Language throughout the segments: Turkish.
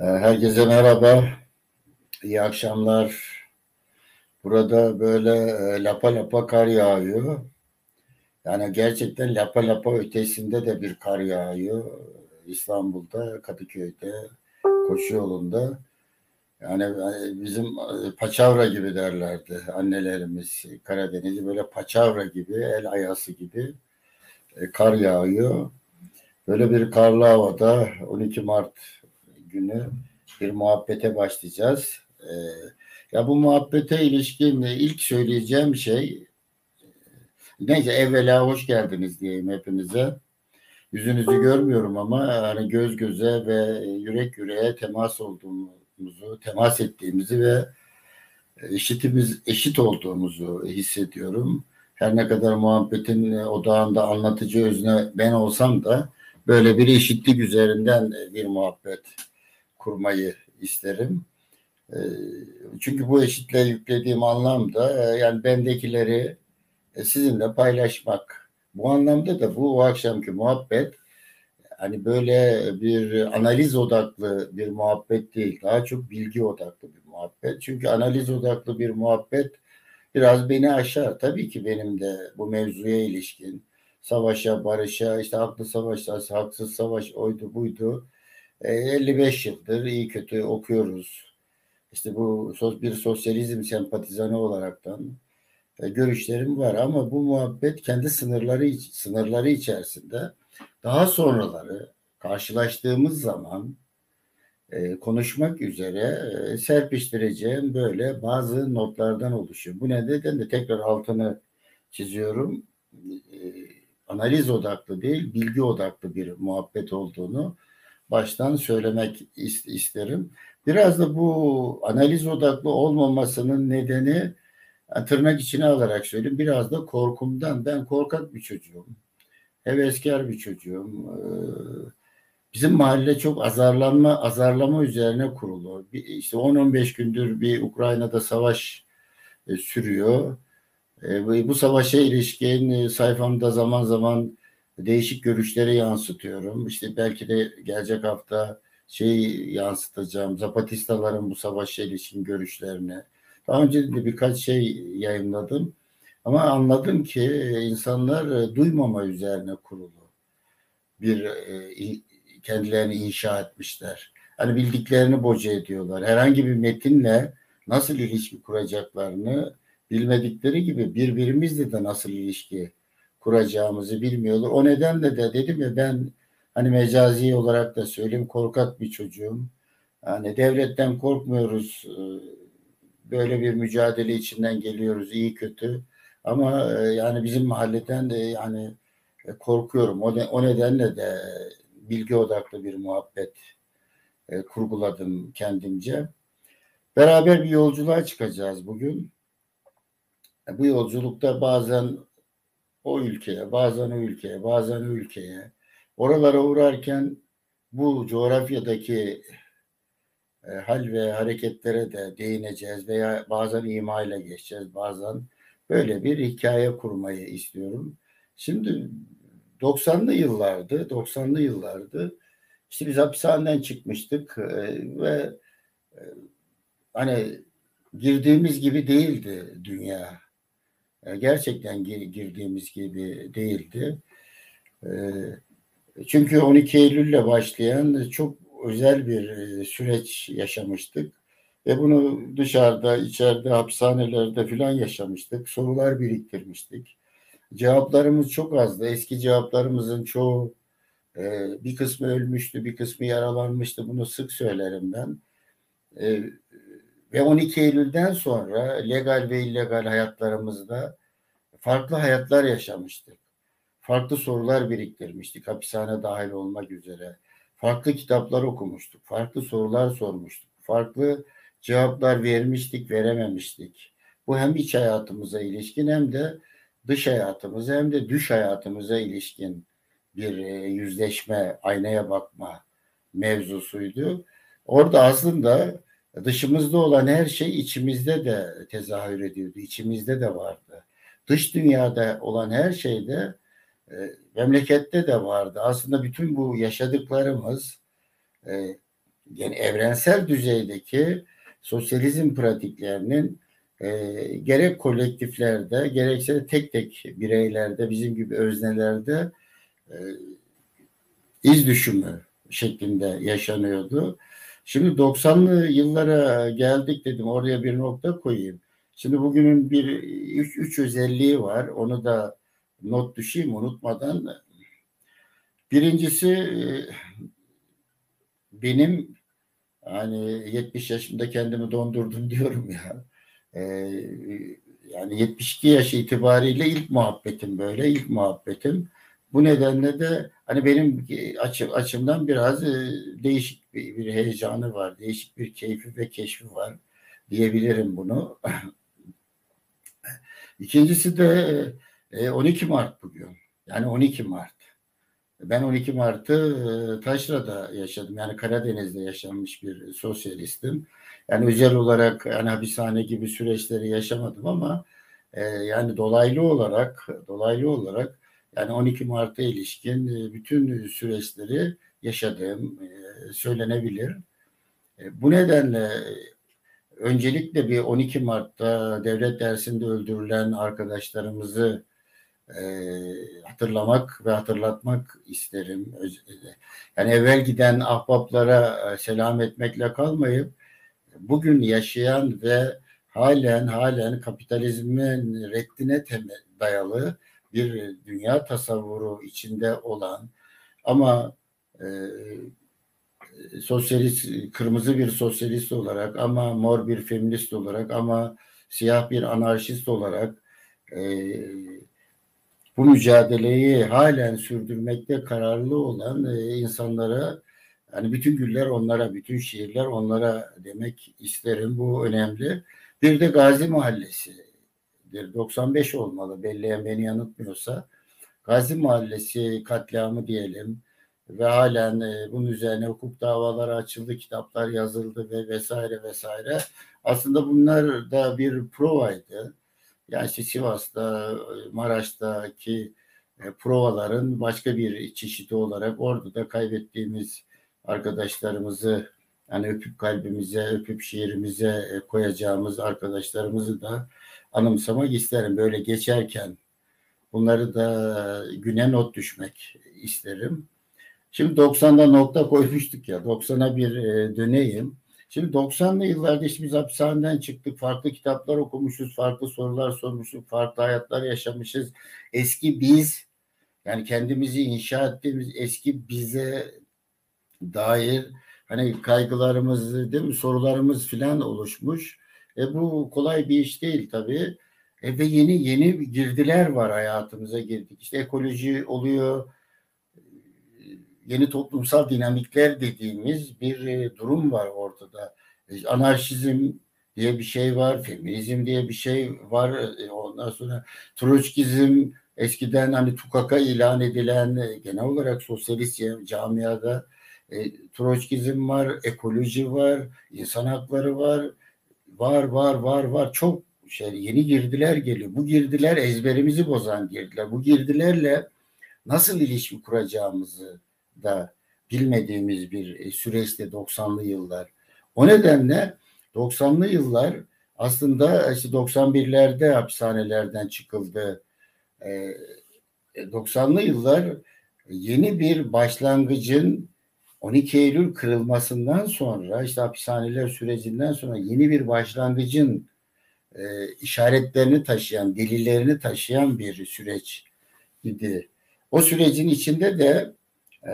Ee, herkese merhaba, iyi akşamlar. Burada böyle e, lapa lapa kar yağıyor. Yani gerçekten lapa lapa ötesinde de bir kar yağıyor. İstanbul'da, Kadıköy'de, koşu yolunda. Yani e, bizim e, paçavra gibi derlerdi annelerimiz. Karadeniz'i böyle paçavra gibi, el ayası gibi kar yağıyor. Böyle bir karlı havada 12 Mart günü bir muhabbete başlayacağız. Ee, ya bu muhabbete ilişkin ilk söyleyeceğim şey neyse evvela hoş geldiniz diyeyim hepinize. Yüzünüzü görmüyorum ama hani göz göze ve yürek yüreğe temas olduğumuzu, temas ettiğimizi ve eşitimiz eşit olduğumuzu hissediyorum. Her ne kadar muhabbetin odağında anlatıcı özne ben olsam da böyle bir eşitlik üzerinden bir muhabbet kurmayı isterim. Ee, çünkü bu eşitliğe yüklediğim anlamda e, yani bendekileri e, sizinle paylaşmak. Bu anlamda da bu, bu akşamki muhabbet hani böyle bir analiz odaklı bir muhabbet değil. Daha çok bilgi odaklı bir muhabbet. Çünkü analiz odaklı bir muhabbet biraz beni aşar. Tabii ki benim de bu mevzuya ilişkin savaşa, barışa, işte haklı savaşlar, haksız savaş oydu buydu 55 e, yıldır iyi kötü okuyoruz. İşte bu bir sosyalizm sempatizanı olaraktan e, görüşlerim var ama bu muhabbet kendi sınırları sınırları içerisinde daha sonraları karşılaştığımız zaman e, konuşmak üzere serpiştireceğim böyle bazı notlardan oluşuyor. Bu nedenle de tekrar altını çiziyorum. Analiz odaklı değil, bilgi odaklı bir muhabbet olduğunu baştan söylemek isterim. Biraz da bu analiz odaklı olmamasının nedeni tırnak içine alarak söyleyeyim. Biraz da korkumdan. Ben korkak bir çocuğum. Heveskar bir çocuğum. Ee, bizim mahalle çok azarlanma azarlama üzerine kurulu. İşte 10-15 gündür bir Ukrayna'da savaş e, sürüyor. E, bu savaşa ilişkin e, sayfamda zaman zaman değişik görüşleri yansıtıyorum. İşte belki de gelecek hafta şey yansıtacağım. Zapatistaların bu savaşa ilişkin görüşlerini. Daha önce de birkaç şey yayınladım. Ama anladım ki insanlar e, duymama üzerine kurulu bir e, kendilerini inşa etmişler. Hani bildiklerini boca ediyorlar. Herhangi bir metinle nasıl ilişki kuracaklarını bilmedikleri gibi birbirimizle de nasıl ilişki kuracağımızı bilmiyorlar. O nedenle de dedim ya ben hani mecazi olarak da söyleyeyim korkak bir çocuğum. Yani devletten korkmuyoruz. Ee, böyle bir mücadele içinden geliyoruz iyi kötü. Ama e, yani bizim mahalleden de yani e, korkuyorum. O, o nedenle de bilgi odaklı bir muhabbet e, kurguladım kendimce. Beraber bir yolculuğa çıkacağız bugün. Bu yolculukta bazen o ülkeye, bazen o ülkeye, bazen o ülkeye. Oralara uğrarken bu coğrafyadaki e, hal ve hareketlere de değineceğiz veya bazen ima ile geçeceğiz, bazen böyle bir hikaye kurmayı istiyorum. Şimdi 90'lı yıllardı, 90'lı yıllardı. İşte biz hapishaneden çıkmıştık e, ve e, hani girdiğimiz gibi değildi dünya. E, gerçekten girdiğimiz gibi değildi. E, çünkü 12 Eylül'le başlayan çok özel bir e, süreç yaşamıştık. Ve bunu dışarıda, içeride, hapishanelerde filan yaşamıştık. Sorular biriktirmiştik. Cevaplarımız çok azdı. Eski cevaplarımızın çoğu bir kısmı ölmüştü, bir kısmı yaralanmıştı. Bunu sık söylerim ben. Ve 12 Eylül'den sonra legal ve illegal hayatlarımızda farklı hayatlar yaşamıştık. Farklı sorular biriktirmiştik hapishane dahil olmak üzere. Farklı kitaplar okumuştuk. Farklı sorular sormuştuk. Farklı cevaplar vermiştik, verememiştik. Bu hem iç hayatımıza ilişkin hem de dış hayatımıza hem de düş hayatımıza ilişkin bir e, yüzleşme, aynaya bakma mevzusuydu. Orada aslında dışımızda olan her şey içimizde de tezahür ediyordu. İçimizde de vardı. Dış dünyada olan her şeyde e, memlekette de vardı. Aslında bütün bu yaşadıklarımız e, yani evrensel düzeydeki sosyalizm pratiklerinin e, gerek kolektiflerde gerekse tek tek bireylerde bizim gibi öznelerde e, iz düşümü şeklinde yaşanıyordu. Şimdi 90'lı yıllara geldik dedim oraya bir nokta koyayım. Şimdi bugünün bir üç, üç özelliği var. Onu da not düşeyim unutmadan. Birincisi e, benim hani 70 yaşında kendimi dondurdum diyorum ya. Ee, yani 72 yaş itibariyle ilk muhabbetim böyle ilk muhabbetim. Bu nedenle de hani benim açım, açımdan biraz e, değişik bir, bir heyecanı var. Değişik bir keyfi ve keşfi var diyebilirim bunu. İkincisi de 12 e, Mart bugün. Yani 12 Mart. Ben 12 Mart'ı e, Taşra'da yaşadım. Yani Karadeniz'de yaşanmış bir sosyalistim. Yani özel olarak yani hapishane gibi süreçleri yaşamadım ama e, yani dolaylı olarak dolaylı olarak yani 12 Mart'a ilişkin e, bütün süreçleri yaşadığım e, söylenebilir. E, bu nedenle öncelikle bir 12 Mart'ta devlet dersinde öldürülen arkadaşlarımızı hatırlamak ve hatırlatmak isterim. Yani evvel giden ahbaplara selam etmekle kalmayıp bugün yaşayan ve halen halen kapitalizmin reddine dayalı bir dünya tasavvuru içinde olan ama e, sosyalist kırmızı bir sosyalist olarak ama mor bir feminist olarak ama siyah bir anarşist olarak e, bu mücadeleyi halen sürdürmekte kararlı olan e, insanlara yani bütün güller onlara, bütün şiirler onlara demek isterim. Bu önemli. Bir de Gazi Mahallesi. 95 olmalı belleyen beni yanıltmıyorsa. Gazi Mahallesi katliamı diyelim ve halen e, bunun üzerine hukuk davaları açıldı, kitaplar yazıldı ve vesaire vesaire. Aslında bunlar da bir provaydı. Yani işte Sivas'ta, Maraş'taki e, provaların başka bir çeşidi olarak orada da kaybettiğimiz arkadaşlarımızı yani öpüp kalbimize, öpüp şiirimize e, koyacağımız arkadaşlarımızı da anımsamak isterim. Böyle geçerken bunları da güne not düşmek isterim. Şimdi 90'da nokta koymuştuk ya. 90'a bir e, döneyim. Şimdi 90'lı yıllarda işte biz hapishaneden çıktık. Farklı kitaplar okumuşuz. Farklı sorular sormuşuz. Farklı hayatlar yaşamışız. Eski biz yani kendimizi inşa ettiğimiz eski bize dair hani kaygılarımız değil mi sorularımız filan oluşmuş. E bu kolay bir iş değil tabii. E ve yeni yeni girdiler var hayatımıza girdik. İşte ekoloji oluyor. Yeni toplumsal dinamikler dediğimiz bir e, durum var ortada. E, anarşizm diye bir şey var, feminizm diye bir şey var. E, ondan sonra Troçkizm eskiden hani tukaka ilan edilen genel olarak sosyalist camiada e, Troçkizm var, ekoloji var, insan hakları var, var var var var çok şey yeni girdiler geliyor. Bu girdiler ezberimizi bozan girdiler. Bu girdilerle nasıl ilişki kuracağımızı da bilmediğimiz bir e, süreçte 90'lı yıllar. O nedenle 90'lı yıllar aslında işte 91'lerde hapishanelerden çıkıldı. 90'lı e, yıllar yeni bir başlangıcın 12 Eylül kırılmasından sonra işte hapishaneler sürecinden sonra yeni bir başlangıcın e, işaretlerini taşıyan, delillerini taşıyan bir süreç idi. O sürecin içinde de e,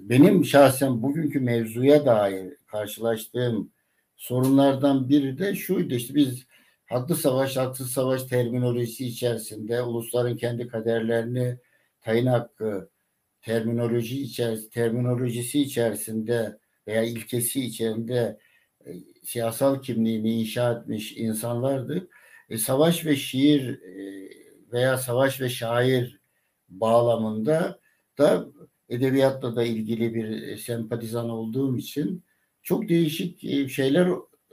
benim şahsen bugünkü mevzuya dair karşılaştığım sorunlardan biri de şuydu işte biz haklı savaş, haksız savaş terminolojisi içerisinde ulusların kendi kaderlerini tayin hakkı terminoloji içerisinde terminolojisi içerisinde veya ilkesi içerisinde e, siyasal kimliğini inşa etmiş insanlardı. E, savaş ve şiir e, veya savaş ve şair bağlamında da edebiyatla da ilgili bir e, sempatizan olduğum için çok değişik e, şeyler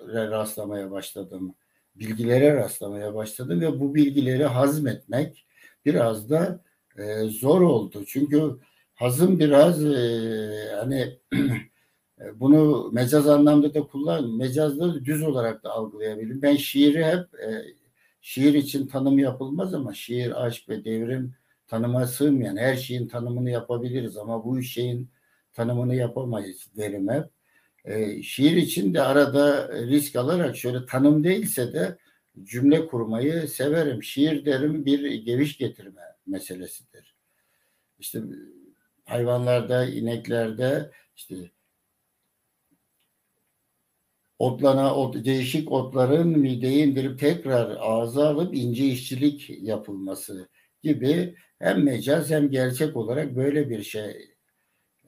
rastlamaya başladım. Bilgilere rastlamaya başladım ve bu bilgileri hazmetmek biraz da e, zor oldu. Çünkü hazım biraz e, hani E, bunu mecaz anlamda da kullan, mecazda da düz olarak da algılayabilirim. Ben şiiri hep e, şiir için tanım yapılmaz ama şiir, aşk ve devrim tanıma sığmayan her şeyin tanımını yapabiliriz ama bu şeyin tanımını yapamayız derim hep. E, şiir için de arada risk alarak şöyle tanım değilse de cümle kurmayı severim. Şiir derim bir geviş getirme meselesidir. İşte hayvanlarda, ineklerde işte otlana, ot, değişik otların mideyi indirip tekrar ağza alıp ince işçilik yapılması gibi hem mecaz hem gerçek olarak böyle bir şey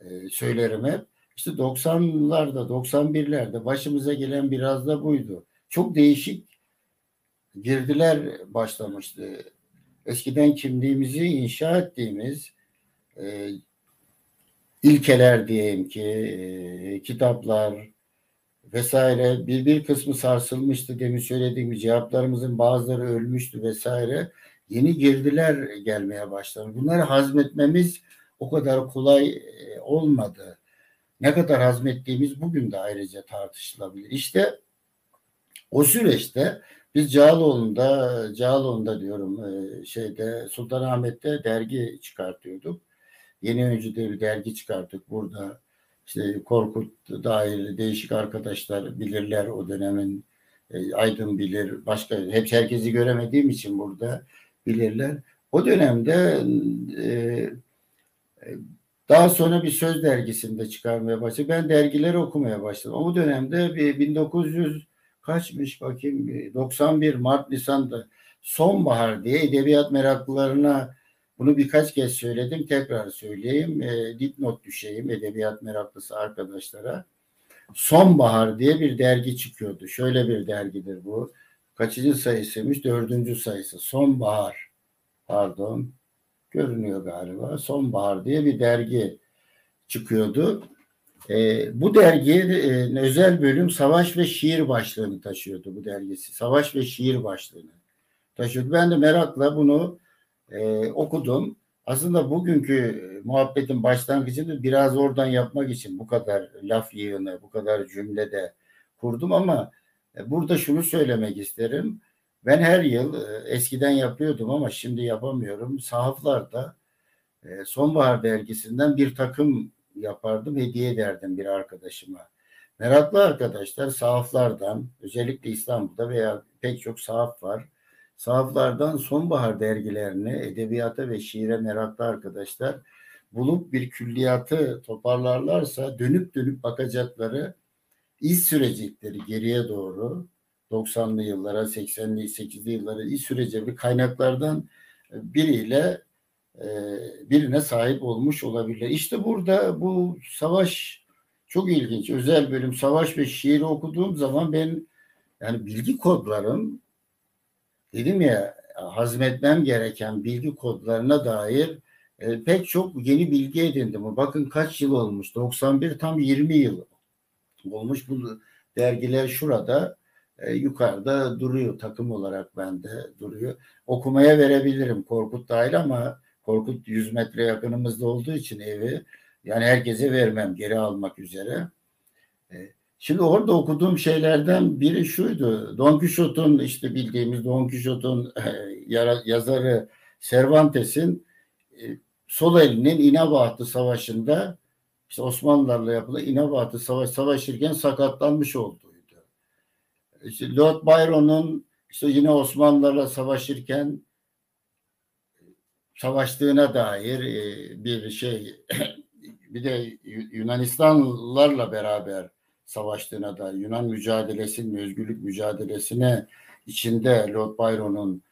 e, söylerim hep. İşte 90'larda, 91'lerde başımıza gelen biraz da buydu. Çok değişik girdiler başlamıştı. Eskiden kimliğimizi inşa ettiğimiz e, ilkeler diyeyim ki, e, kitaplar vesaire bir bir kısmı sarsılmıştı demin söylediğim gibi cevaplarımızın bazıları ölmüştü vesaire. Yeni girdiler gelmeye başladı. Bunları hazmetmemiz o kadar kolay e, olmadı. Ne kadar hazmettiğimiz bugün de ayrıca tartışılabilir. İşte o süreçte biz Cağaloğlu'nda, Cağaloğlu'nda diyorum e, şeyde Sultanahmet'te dergi çıkartıyorduk. Yeni Öncü'de bir dergi çıkarttık burada. İşte Korkut dair değişik arkadaşlar bilirler o dönemin e, Aydın bilir, başka hep herkesi göremediğim için burada bilirler. O dönemde e, daha sonra bir söz dergisinde çıkarmaya başladı. Ben dergileri okumaya başladım. O dönemde bir 1900 kaçmış bakayım 91 Mart Nisan'da sonbahar diye edebiyat meraklılarına bunu birkaç kez söyledim tekrar söyleyeyim. E, dipnot düşeyim edebiyat meraklısı arkadaşlara. Sonbahar diye bir dergi çıkıyordu. Şöyle bir dergidir bu. Kaçıncı sayısıymış? Dördüncü sayısı. Sonbahar. Pardon. Görünüyor galiba. Sonbahar diye bir dergi çıkıyordu. E, bu dergi e, özel bölüm savaş ve şiir başlığını taşıyordu bu dergisi. Savaş ve şiir başlığını taşıyordu. Ben de merakla bunu e, okudum. Aslında bugünkü muhabbetin başlangıcını biraz oradan yapmak için bu kadar laf yığını, bu kadar cümlede kurdum ama e, burada şunu söylemek isterim. Ben her yıl e, eskiden yapıyordum ama şimdi yapamıyorum. Sahaflarda e, Sonbahar dergisinden bir takım yapardım, hediye ederdim bir arkadaşıma. Meraklı arkadaşlar sahaflardan, özellikle İstanbul'da veya pek çok sahaf var. Sahaflardan sonbahar dergilerini, edebiyata ve şiire meraklı arkadaşlar bulup bir külliyatı toparlarlarsa dönüp dönüp bakacakları iz sürecekleri geriye doğru 90'lı yıllara, 80'li, 80'li yıllara iz sürecek kaynaklardan biriyle e, birine sahip olmuş olabilir. İşte burada bu savaş çok ilginç. Özel bölüm savaş ve şiiri okuduğum zaman ben yani bilgi kodlarım dedim ya hazmetmem gereken bilgi kodlarına dair e, pek çok yeni bilgi edindim. Bakın kaç yıl olmuş? 91 tam 20 yıl olmuş. Bu dergiler şurada e, yukarıda duruyor takım olarak bende duruyor. Okumaya verebilirim Korkut dahil ama Korkut 100 metre yakınımızda olduğu için evi yani herkese vermem geri almak üzere. Şimdi orada okuduğum şeylerden biri şuydu. Don Quixote'un işte bildiğimiz Don Quixote'un e, yazarı Cervantes'in e, sol elinin İnebahtı Savaşı'nda işte Osmanlılarla yapılan İnebahtı Savaş savaşırken sakatlanmış olduğuydu. İşte Lord Byron'un işte yine Osmanlılarla savaşırken savaştığına dair e, bir şey bir de Yunanistanlılarla beraber savaştığına dair Yunan mücadelesinin özgürlük mücadelesine içinde Lord Byron'un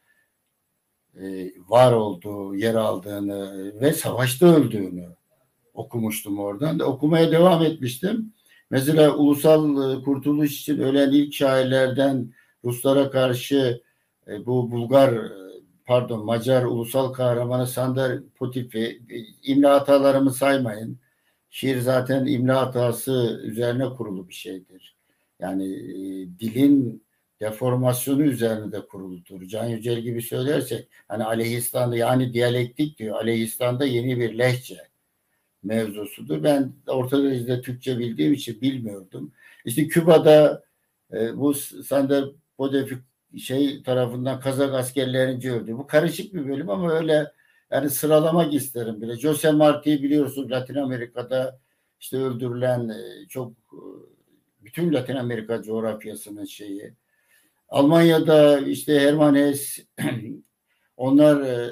e, var olduğu, yer aldığını ve savaşta öldüğünü okumuştum oradan da okumaya devam etmiştim. Mesela ulusal e, kurtuluş için ölen ilk şairlerden Ruslara karşı bu Bulgar pardon Macar ulusal kahramanı Sander Potifi imla hatalarımı saymayın. Şiir zaten imla hatası üzerine kurulu bir şeydir. Yani e, dilin deformasyonu üzerine de kuruludur. Can Yücel gibi söylersek hani Aleyhistan'da yani diyalektik diyor. Aleyhistan'da yeni bir lehçe mevzusudur. Ben Orta Derecede Türkçe bildiğim için bilmiyordum. İşte Küba'da e, bu Sander Bodefik şey tarafından Kazak askerlerince öldü. Bu karışık bir bölüm ama öyle yani sıralamak isterim bile. Jose Marti'yi biliyorsun Latin Amerika'da işte öldürülen e, çok e, bütün Latin Amerika coğrafyasının şeyi. Almanya'da işte Hermann Hesse onlar e,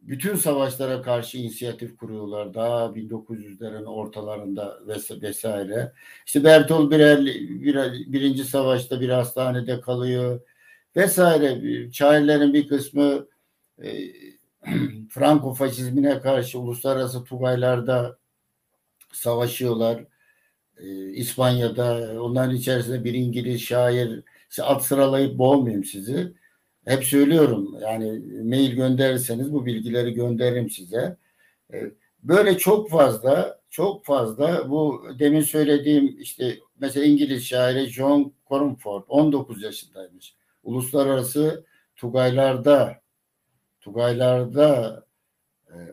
bütün savaşlara karşı inisiyatif kuruyorlar. Daha 1900'lerin ortalarında vesaire. İşte Bertolt Brecht bir, birinci savaşta bir hastanede kalıyor vesaire. Şairlerin bir kısmı e, Franco faşizmine karşı uluslararası tugaylarda savaşıyorlar. E, İspanya'da onların içerisinde bir İngiliz şair alt sıralayıp boğmayayım sizi hep söylüyorum yani mail gönderirseniz bu bilgileri gönderirim size. Ee, böyle çok fazla çok fazla bu demin söylediğim işte mesela İngiliz şairi John Cornford 19 yaşındaymış. Uluslararası Tugaylarda Tugaylarda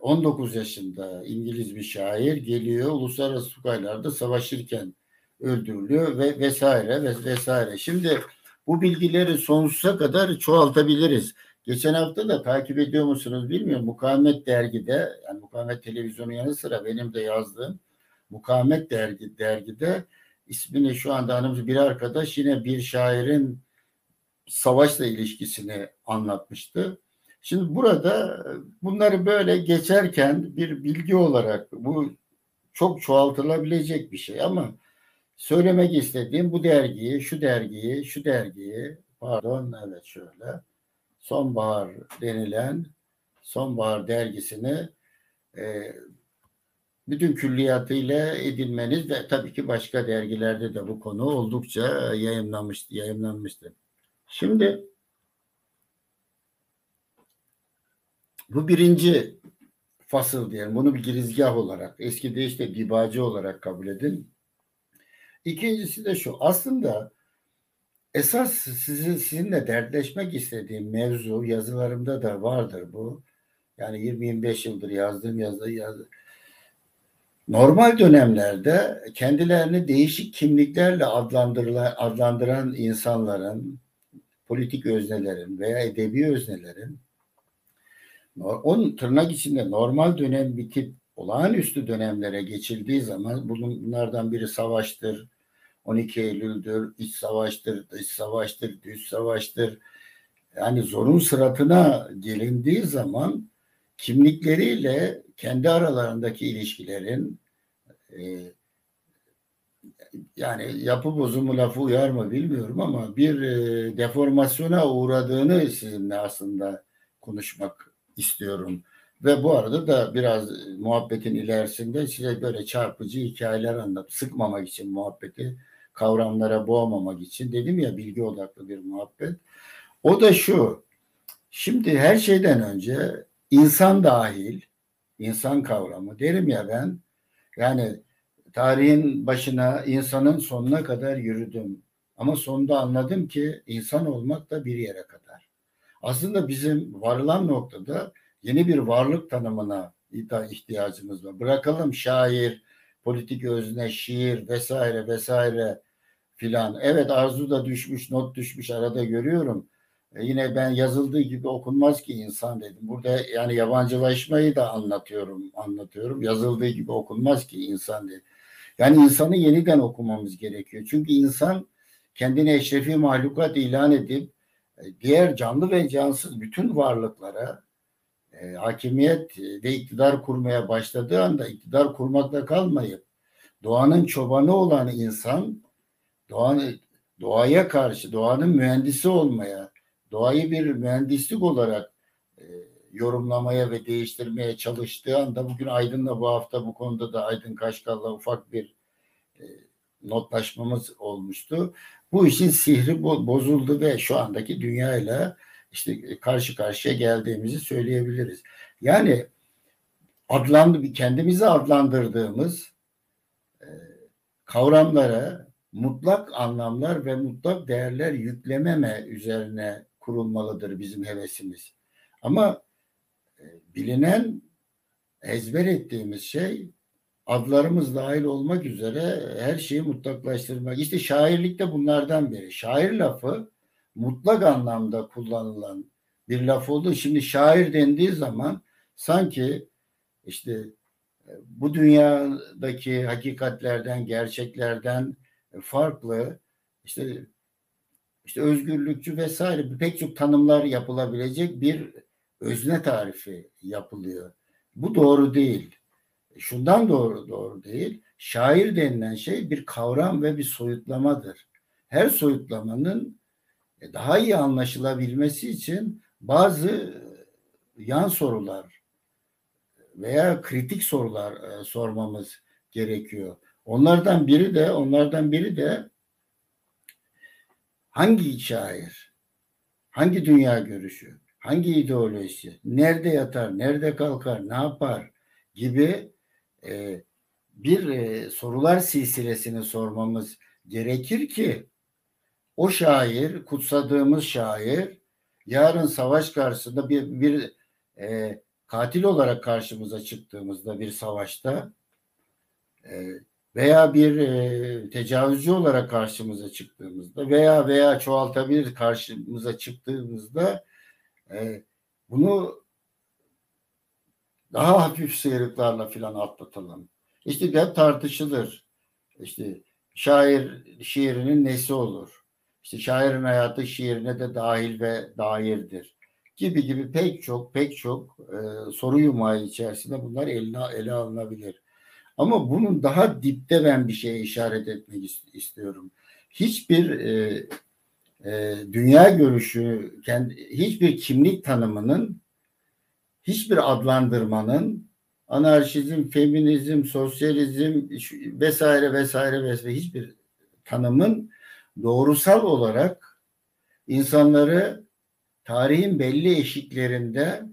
19 e, yaşında İngiliz bir şair geliyor uluslararası Tugaylarda savaşırken öldürülüyor ve vesaire ve vesaire. Şimdi bu bilgileri sonsuza kadar çoğaltabiliriz. Geçen hafta da takip ediyor musunuz bilmiyorum. Mukavemet dergide yani Mukavemet televizyonu yanı sıra benim de yazdığım Mukavemet dergi dergide ismini şu anda anımız bir arkadaş yine bir şairin savaşla ilişkisini anlatmıştı. Şimdi burada bunları böyle geçerken bir bilgi olarak bu çok çoğaltılabilecek bir şey ama söylemek istediğim bu dergiyi, şu dergiyi, şu dergiyi, pardon evet şöyle, Sonbahar denilen Sonbahar dergisini e, bütün külliyatıyla edinmeniz ve tabii ki başka dergilerde de bu konu oldukça yayınlanmış, yayınlanmıştır. Şimdi bu birinci fasıl diyelim. Bunu bir girizgah olarak, eski deyişle dibacı olarak kabul edin. İkincisi de şu. Aslında esas sizin sizinle dertleşmek istediğim mevzu yazılarımda da vardır bu. Yani 20-25 yıldır yazdığım yazı yazı. Normal dönemlerde kendilerini değişik kimliklerle adlandıran insanların, politik öznelerin veya edebi öznelerin onun tırnak içinde normal dönem bitip olağanüstü dönemlere geçildiği zaman bunlardan biri savaştır, 12 Eylül'dür, iç savaştır, dış savaştır, düz savaştır. Yani zorun sıratına gelindiği zaman kimlikleriyle kendi aralarındaki ilişkilerin e, yani yapı bozumu lafı uyar mı bilmiyorum ama bir e, deformasyona uğradığını sizinle aslında konuşmak istiyorum. Ve bu arada da biraz muhabbetin ilerisinde size böyle çarpıcı hikayeler anlat. Sıkmamak için muhabbeti, kavramlara boğmamak için. Dedim ya bilgi odaklı bir muhabbet. O da şu. Şimdi her şeyden önce insan dahil, insan kavramı derim ya ben. Yani tarihin başına, insanın sonuna kadar yürüdüm. Ama sonunda anladım ki insan olmak da bir yere kadar. Aslında bizim varılan noktada yeni bir varlık tanımına ihtiyacımız var. Bırakalım şair, politik özne, şiir vesaire vesaire filan. Evet arzu da düşmüş, not düşmüş arada görüyorum. E yine ben yazıldığı gibi okunmaz ki insan dedim. Burada yani yabancılaşmayı da anlatıyorum, anlatıyorum. Yazıldığı gibi okunmaz ki insan dedim. Yani insanı yeniden okumamız gerekiyor. Çünkü insan kendini eşrefi mahlukat ilan edip diğer canlı ve cansız bütün varlıklara e, hakimiyet ve iktidar kurmaya başladığı anda iktidar kurmakla kalmayıp doğanın çobanı olan insan doğanı, doğaya karşı doğanın mühendisi olmaya doğayı bir mühendislik olarak e, yorumlamaya ve değiştirmeye çalıştığı anda bugün Aydın'la bu hafta bu konuda da Aydın Kaşkal'la ufak bir e, notlaşmamız olmuştu. Bu işin sihri bozuldu ve şu andaki dünyayla işte karşı karşıya geldiğimizi söyleyebiliriz. Yani adlandı kendimizi adlandırdığımız e, kavramlara mutlak anlamlar ve mutlak değerler yüklememe üzerine kurulmalıdır bizim hevesimiz. Ama e, bilinen ezber ettiğimiz şey adlarımız dahil olmak üzere her şeyi mutlaklaştırmak. İşte şairlik de bunlardan biri. Şair lafı mutlak anlamda kullanılan bir laf oldu. Şimdi şair dendiği zaman sanki işte e, bu dünyadaki hakikatlerden, gerçeklerden farklı işte işte özgürlükçü vesaire pek çok tanımlar yapılabilecek bir özne tarifi yapılıyor. Bu doğru değil. Şundan doğru doğru değil. Şair denilen şey bir kavram ve bir soyutlamadır. Her soyutlamanın daha iyi anlaşılabilmesi için bazı yan sorular veya kritik sorular e, sormamız gerekiyor. Onlardan biri de onlardan biri de hangi şair, hangi dünya görüşü, hangi ideolojisi, nerede yatar, nerede kalkar, ne yapar gibi e, bir e, sorular silsilesini sormamız gerekir ki o şair, kutsadığımız şair yarın savaş karşısında bir, bir e, katil olarak karşımıza çıktığımızda bir savaşta e, veya bir e, tecavüzcü olarak karşımıza çıktığımızda veya veya çoğaltabilir karşımıza çıktığımızda e, bunu daha hafif sıyrıklarla filan atlatalım. İşte hep tartışılır. İşte şair şiirinin nesi olur? İşte şairin hayatı şiirine de dahil ve dairdir. Gibi gibi pek çok pek çok e, soru yumağı içerisinde bunlar eline, ele alınabilir. Ama bunun daha dipte ben bir şeye işaret etmek istiyorum. Hiçbir e, e, dünya görüşü, kendi, hiçbir kimlik tanımının, hiçbir adlandırmanın anarşizm, feminizm, sosyalizm vesaire vesaire vesaire hiçbir tanımın doğrusal olarak insanları tarihin belli eşiklerinde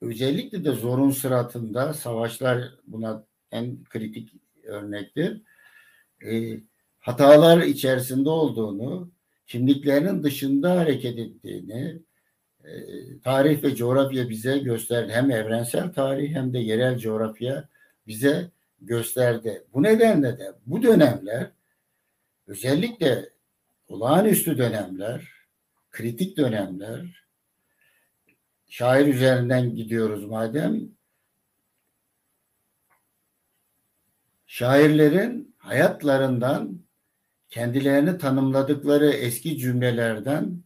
özellikle de zorun sıratında savaşlar buna en kritik örnektir. E, hatalar içerisinde olduğunu, kimliklerinin dışında hareket ettiğini tarih ve coğrafya bize gösterdi. Hem evrensel tarih hem de yerel coğrafya bize gösterdi. Bu nedenle de bu dönemler özellikle olağanüstü dönemler, kritik dönemler, şair üzerinden gidiyoruz madem, şairlerin hayatlarından kendilerini tanımladıkları eski cümlelerden,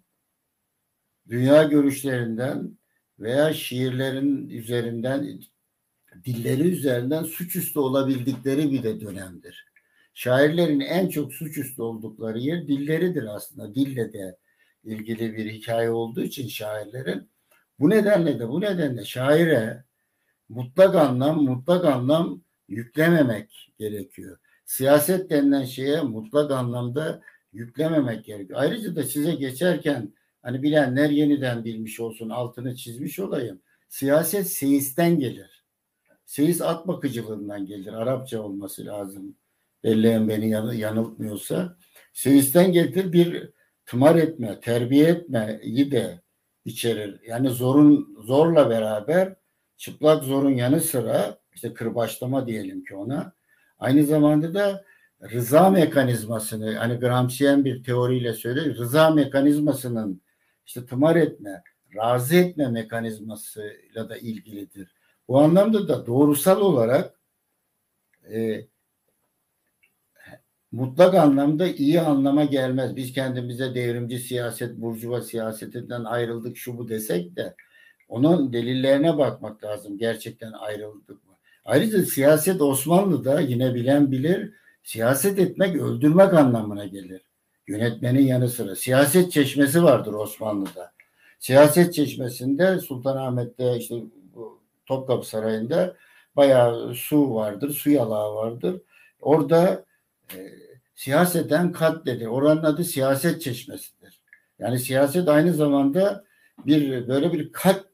dünya görüşlerinden veya şiirlerin üzerinden, dilleri üzerinden suçüstü olabildikleri bir de dönemdir. Şairlerin en çok suçüstü oldukları yer dilleridir aslında. Dille de ilgili bir hikaye olduğu için şairlerin. Bu nedenle de bu nedenle şaire mutlak anlam mutlak anlam yüklememek gerekiyor. Siyaset denilen şeye mutlak anlamda yüklememek gerekiyor. Ayrıca da size geçerken hani bilenler yeniden bilmiş olsun altını çizmiş olayım. Siyaset seisten gelir. Seyis at bakıcılığından gelir. Arapça olması lazım. Belleyen beni yanıltmıyorsa. Seisten gelir bir tımar etme, terbiye etmeyi de içerir. Yani zorun zorla beraber çıplak zorun yanı sıra işte kırbaçlama diyelim ki ona. Aynı zamanda da rıza mekanizmasını hani Gramsci'yen bir teoriyle söylüyor. Rıza mekanizmasının işte tımar etme, razı etme mekanizmasıyla da ilgilidir. Bu anlamda da doğrusal olarak e, mutlak anlamda iyi anlama gelmez. Biz kendimize devrimci siyaset, burjuva siyasetinden ayrıldık şu bu desek de onun delillerine bakmak lazım. Gerçekten ayrıldık mı? Ayrıca siyaset Osmanlı'da yine bilen bilir siyaset etmek öldürmek anlamına gelir. Yönetmenin yanı sıra. Siyaset çeşmesi vardır Osmanlı'da. Siyaset çeşmesinde Sultanahmet'te işte Topkapı Sarayı'nda bayağı su vardır, su yalağı vardır. Orada e, siyaseten katledir. Oranın adı siyaset çeşmesidir. Yani siyaset aynı zamanda bir böyle bir kat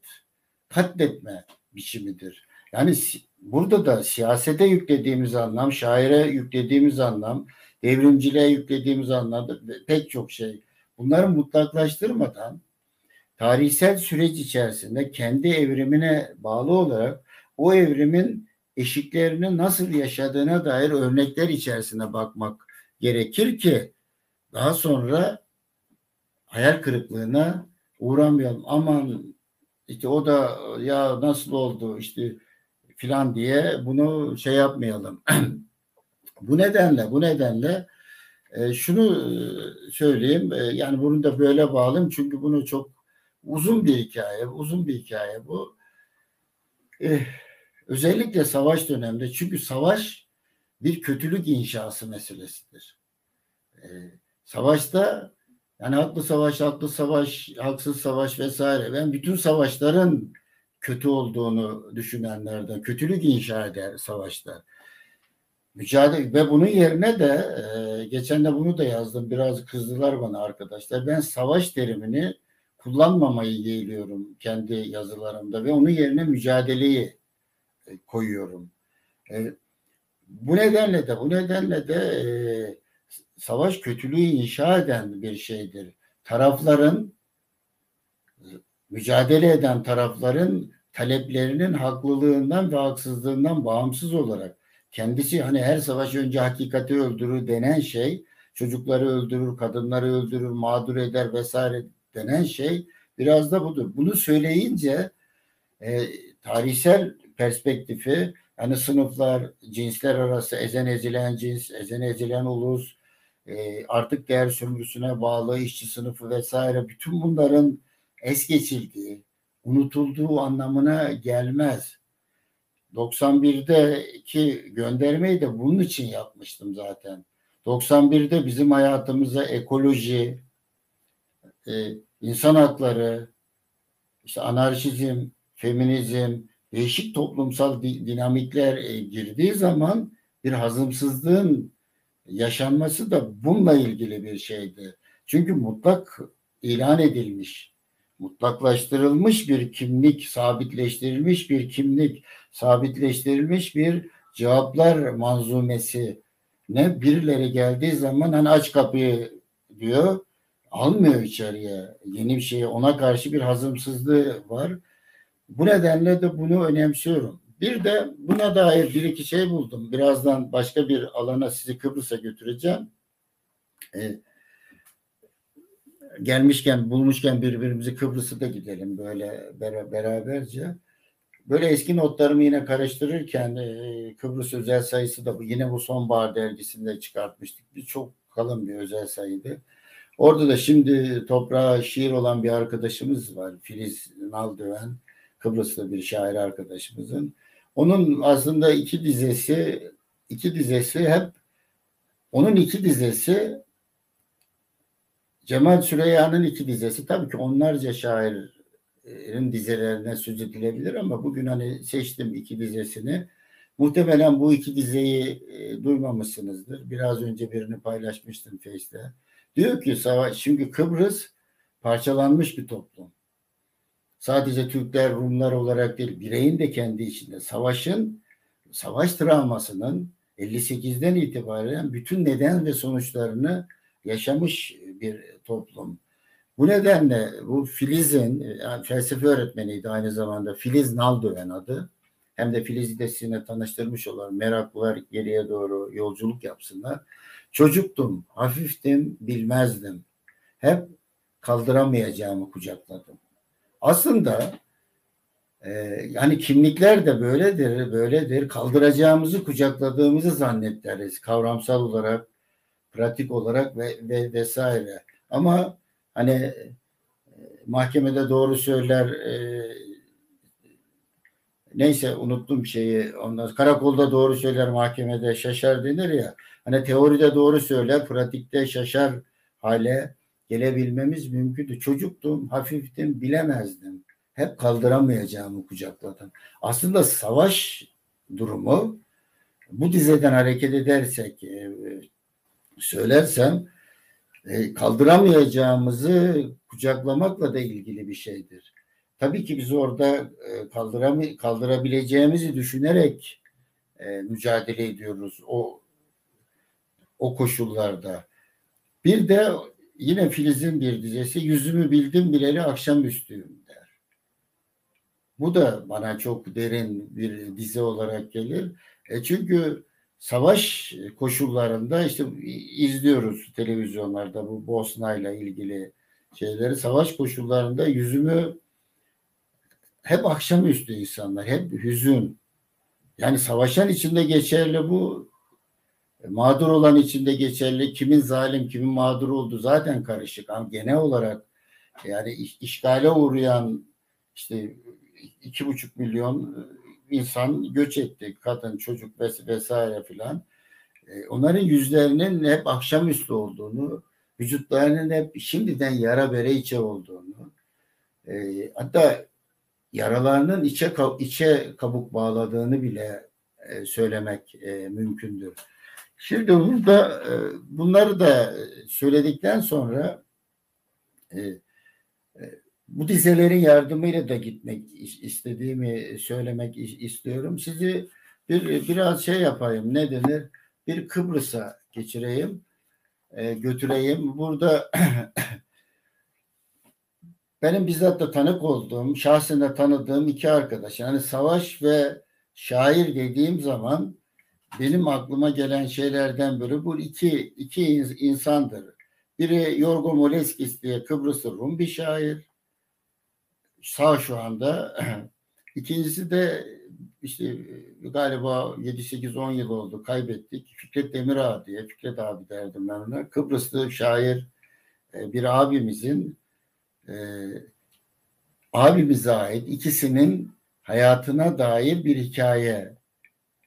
katletme biçimidir. Yani burada da siyasete yüklediğimiz anlam, şaire yüklediğimiz anlam, devrimciliğe yüklediğimiz anlamda pek çok şey. Bunları mutlaklaştırmadan tarihsel süreç içerisinde kendi evrimine bağlı olarak o evrimin eşiklerini nasıl yaşadığına dair örnekler içerisine bakmak gerekir ki daha sonra hayal kırıklığına uğramayalım. Aman işte o da ya nasıl oldu işte filan diye bunu şey yapmayalım. bu nedenle bu nedenle e, şunu e, söyleyeyim e, yani bunu da böyle bağlayayım çünkü bunu çok uzun bir hikaye uzun bir hikaye bu. E, özellikle savaş döneminde çünkü savaş bir kötülük inşası meselesidir. E, savaşta yani haklı savaş, haklı savaş, haksız savaş vesaire. Ben bütün savaşların kötü olduğunu düşünenlerden, kötülük inşa eder savaşta. Mücadele ve bunun yerine de e, geçen de bunu da yazdım. Biraz kızdılar bana arkadaşlar. Ben savaş terimini kullanmamayı yeğliyorum kendi yazılarımda ve onun yerine mücadeleyi e, koyuyorum. E, bu nedenle de bu nedenle de e, savaş kötülüğü inşa eden bir şeydir. Tarafların mücadele eden tarafların taleplerinin haklılığından ve haksızlığından bağımsız olarak kendisi hani her savaş önce hakikati öldürür denen şey çocukları öldürür, kadınları öldürür, mağdur eder vesaire denen şey biraz da budur. Bunu söyleyince e, tarihsel perspektifi yani sınıflar, cinsler arası ezen ezilen cins, ezen ezilen ulus, e, artık değer sömürüsüne bağlı işçi sınıfı vesaire bütün bunların es geçildiği, unutulduğu anlamına gelmez. 91'deki göndermeyi de bunun için yapmıştım zaten. 91'de bizim hayatımıza ekoloji, e, insan hakları, işte anarşizm, feminizm, değişik toplumsal dinamikler e, girdiği zaman bir hazımsızlığın yaşanması da bununla ilgili bir şeydi. Çünkü mutlak ilan edilmiş, mutlaklaştırılmış bir kimlik, sabitleştirilmiş bir kimlik, sabitleştirilmiş bir cevaplar manzumesi ne birileri geldiği zaman hani aç kapıyı diyor almıyor içeriye yeni bir şey ona karşı bir hazımsızlığı var. Bu nedenle de bunu önemsiyorum. Bir de buna dair bir iki şey buldum. Birazdan başka bir alana sizi Kıbrıs'a götüreceğim. Ee, gelmişken, bulmuşken birbirimizi Kıbrıs'a da gidelim böyle beraberce. Böyle eski notlarımı yine karıştırırken e, Kıbrıs özel sayısı da. Yine bu sonbahar dergisinde çıkartmıştık. Bir çok kalın bir özel sayıydı. Orada da şimdi toprağa şiir olan bir arkadaşımız var. Filiz Naldöven. Kıbrıs'ta bir şair arkadaşımızın. Onun aslında iki dizesi iki dizesi hep onun iki dizesi Cemal Süreyya'nın iki dizesi tabii ki onlarca şairin dizelerine söz edilebilir ama bugün hani seçtim iki dizesini. Muhtemelen bu iki dizeyi e, duymamışsınızdır. Biraz önce birini paylaşmıştım Face'te. Diyor ki savaş çünkü Kıbrıs parçalanmış bir toplum sadece Türkler, Rumlar olarak değil, bireyin de kendi içinde savaşın, savaş travmasının 58'den itibaren bütün neden ve sonuçlarını yaşamış bir toplum. Bu nedenle bu Filiz'in yani felsefe öğretmeniydi aynı zamanda Filiz Naldöven adı. Hem de Filiz'i de sizinle tanıştırmış olan meraklılar geriye doğru yolculuk yapsınlar. Çocuktum, hafiftim, bilmezdim. Hep kaldıramayacağımı kucakladım. Aslında e, yani kimlikler de böyledir, böyledir. Kaldıracağımızı, kucakladığımızı zannetleriz kavramsal olarak, pratik olarak ve, ve vesaire. Ama hani e, mahkemede doğru söyler, e, neyse unuttum şeyi. Ondan karakolda doğru söyler, mahkemede şaşar denir ya. Hani teoride doğru söyler, pratikte şaşar hale gelebilmemiz mümkündü. Çocuktum, hafiftim, bilemezdim. Hep kaldıramayacağımı kucakladım. Aslında savaş durumu bu dizeden hareket edersek e, söylersem kaldıramayacağımızı kucaklamakla da ilgili bir şeydir. Tabii ki biz orada e, kaldıram kaldırabileceğimizi düşünerek mücadele ediyoruz o o koşullarda. Bir de yine Filiz'in bir dizesi yüzümü bildim bileli akşamüstüyüm der. Bu da bana çok derin bir dizi olarak gelir. E çünkü savaş koşullarında işte izliyoruz televizyonlarda bu Bosna ile ilgili şeyleri. Savaş koşullarında yüzümü hep akşamüstü insanlar, hep hüzün. Yani savaşan içinde geçerli bu, mağdur olan içinde geçerli. Kimin zalim, kimin mağdur oldu zaten karışık. Ama genel olarak yani işgale uğrayan işte iki buçuk milyon insan göç etti. Kadın, çocuk vesaire filan. E, onların yüzlerinin hep akşamüstü olduğunu, vücutlarının hep şimdiden yara bere içe olduğunu, e, hatta yaralarının içe içe kabuk bağladığını bile e, söylemek e, mümkündür. Şimdi burada e, bunları da söyledikten sonra e, bu dizelerin yardımıyla da gitmek istediğimi söylemek istiyorum. Sizi bir biraz şey yapayım ne denir? Bir Kıbrıs'a geçireyim, e, götüreyim. Burada benim bizzat da tanık olduğum, şahsen de tanıdığım iki arkadaş. Yani savaş ve şair dediğim zaman benim aklıma gelen şeylerden biri bu iki, iki insandır. Biri Yorgo Moleskis diye Kıbrıs'ı Rum bir şair. Sağ şu anda. İkincisi de işte galiba 7-8-10 yıl oldu kaybettik. Fikret Demirağ diye, Fikret abi derdim ben ona. Kıbrıslı şair e, bir abimizin e, abimize ait ikisinin hayatına dair bir hikaye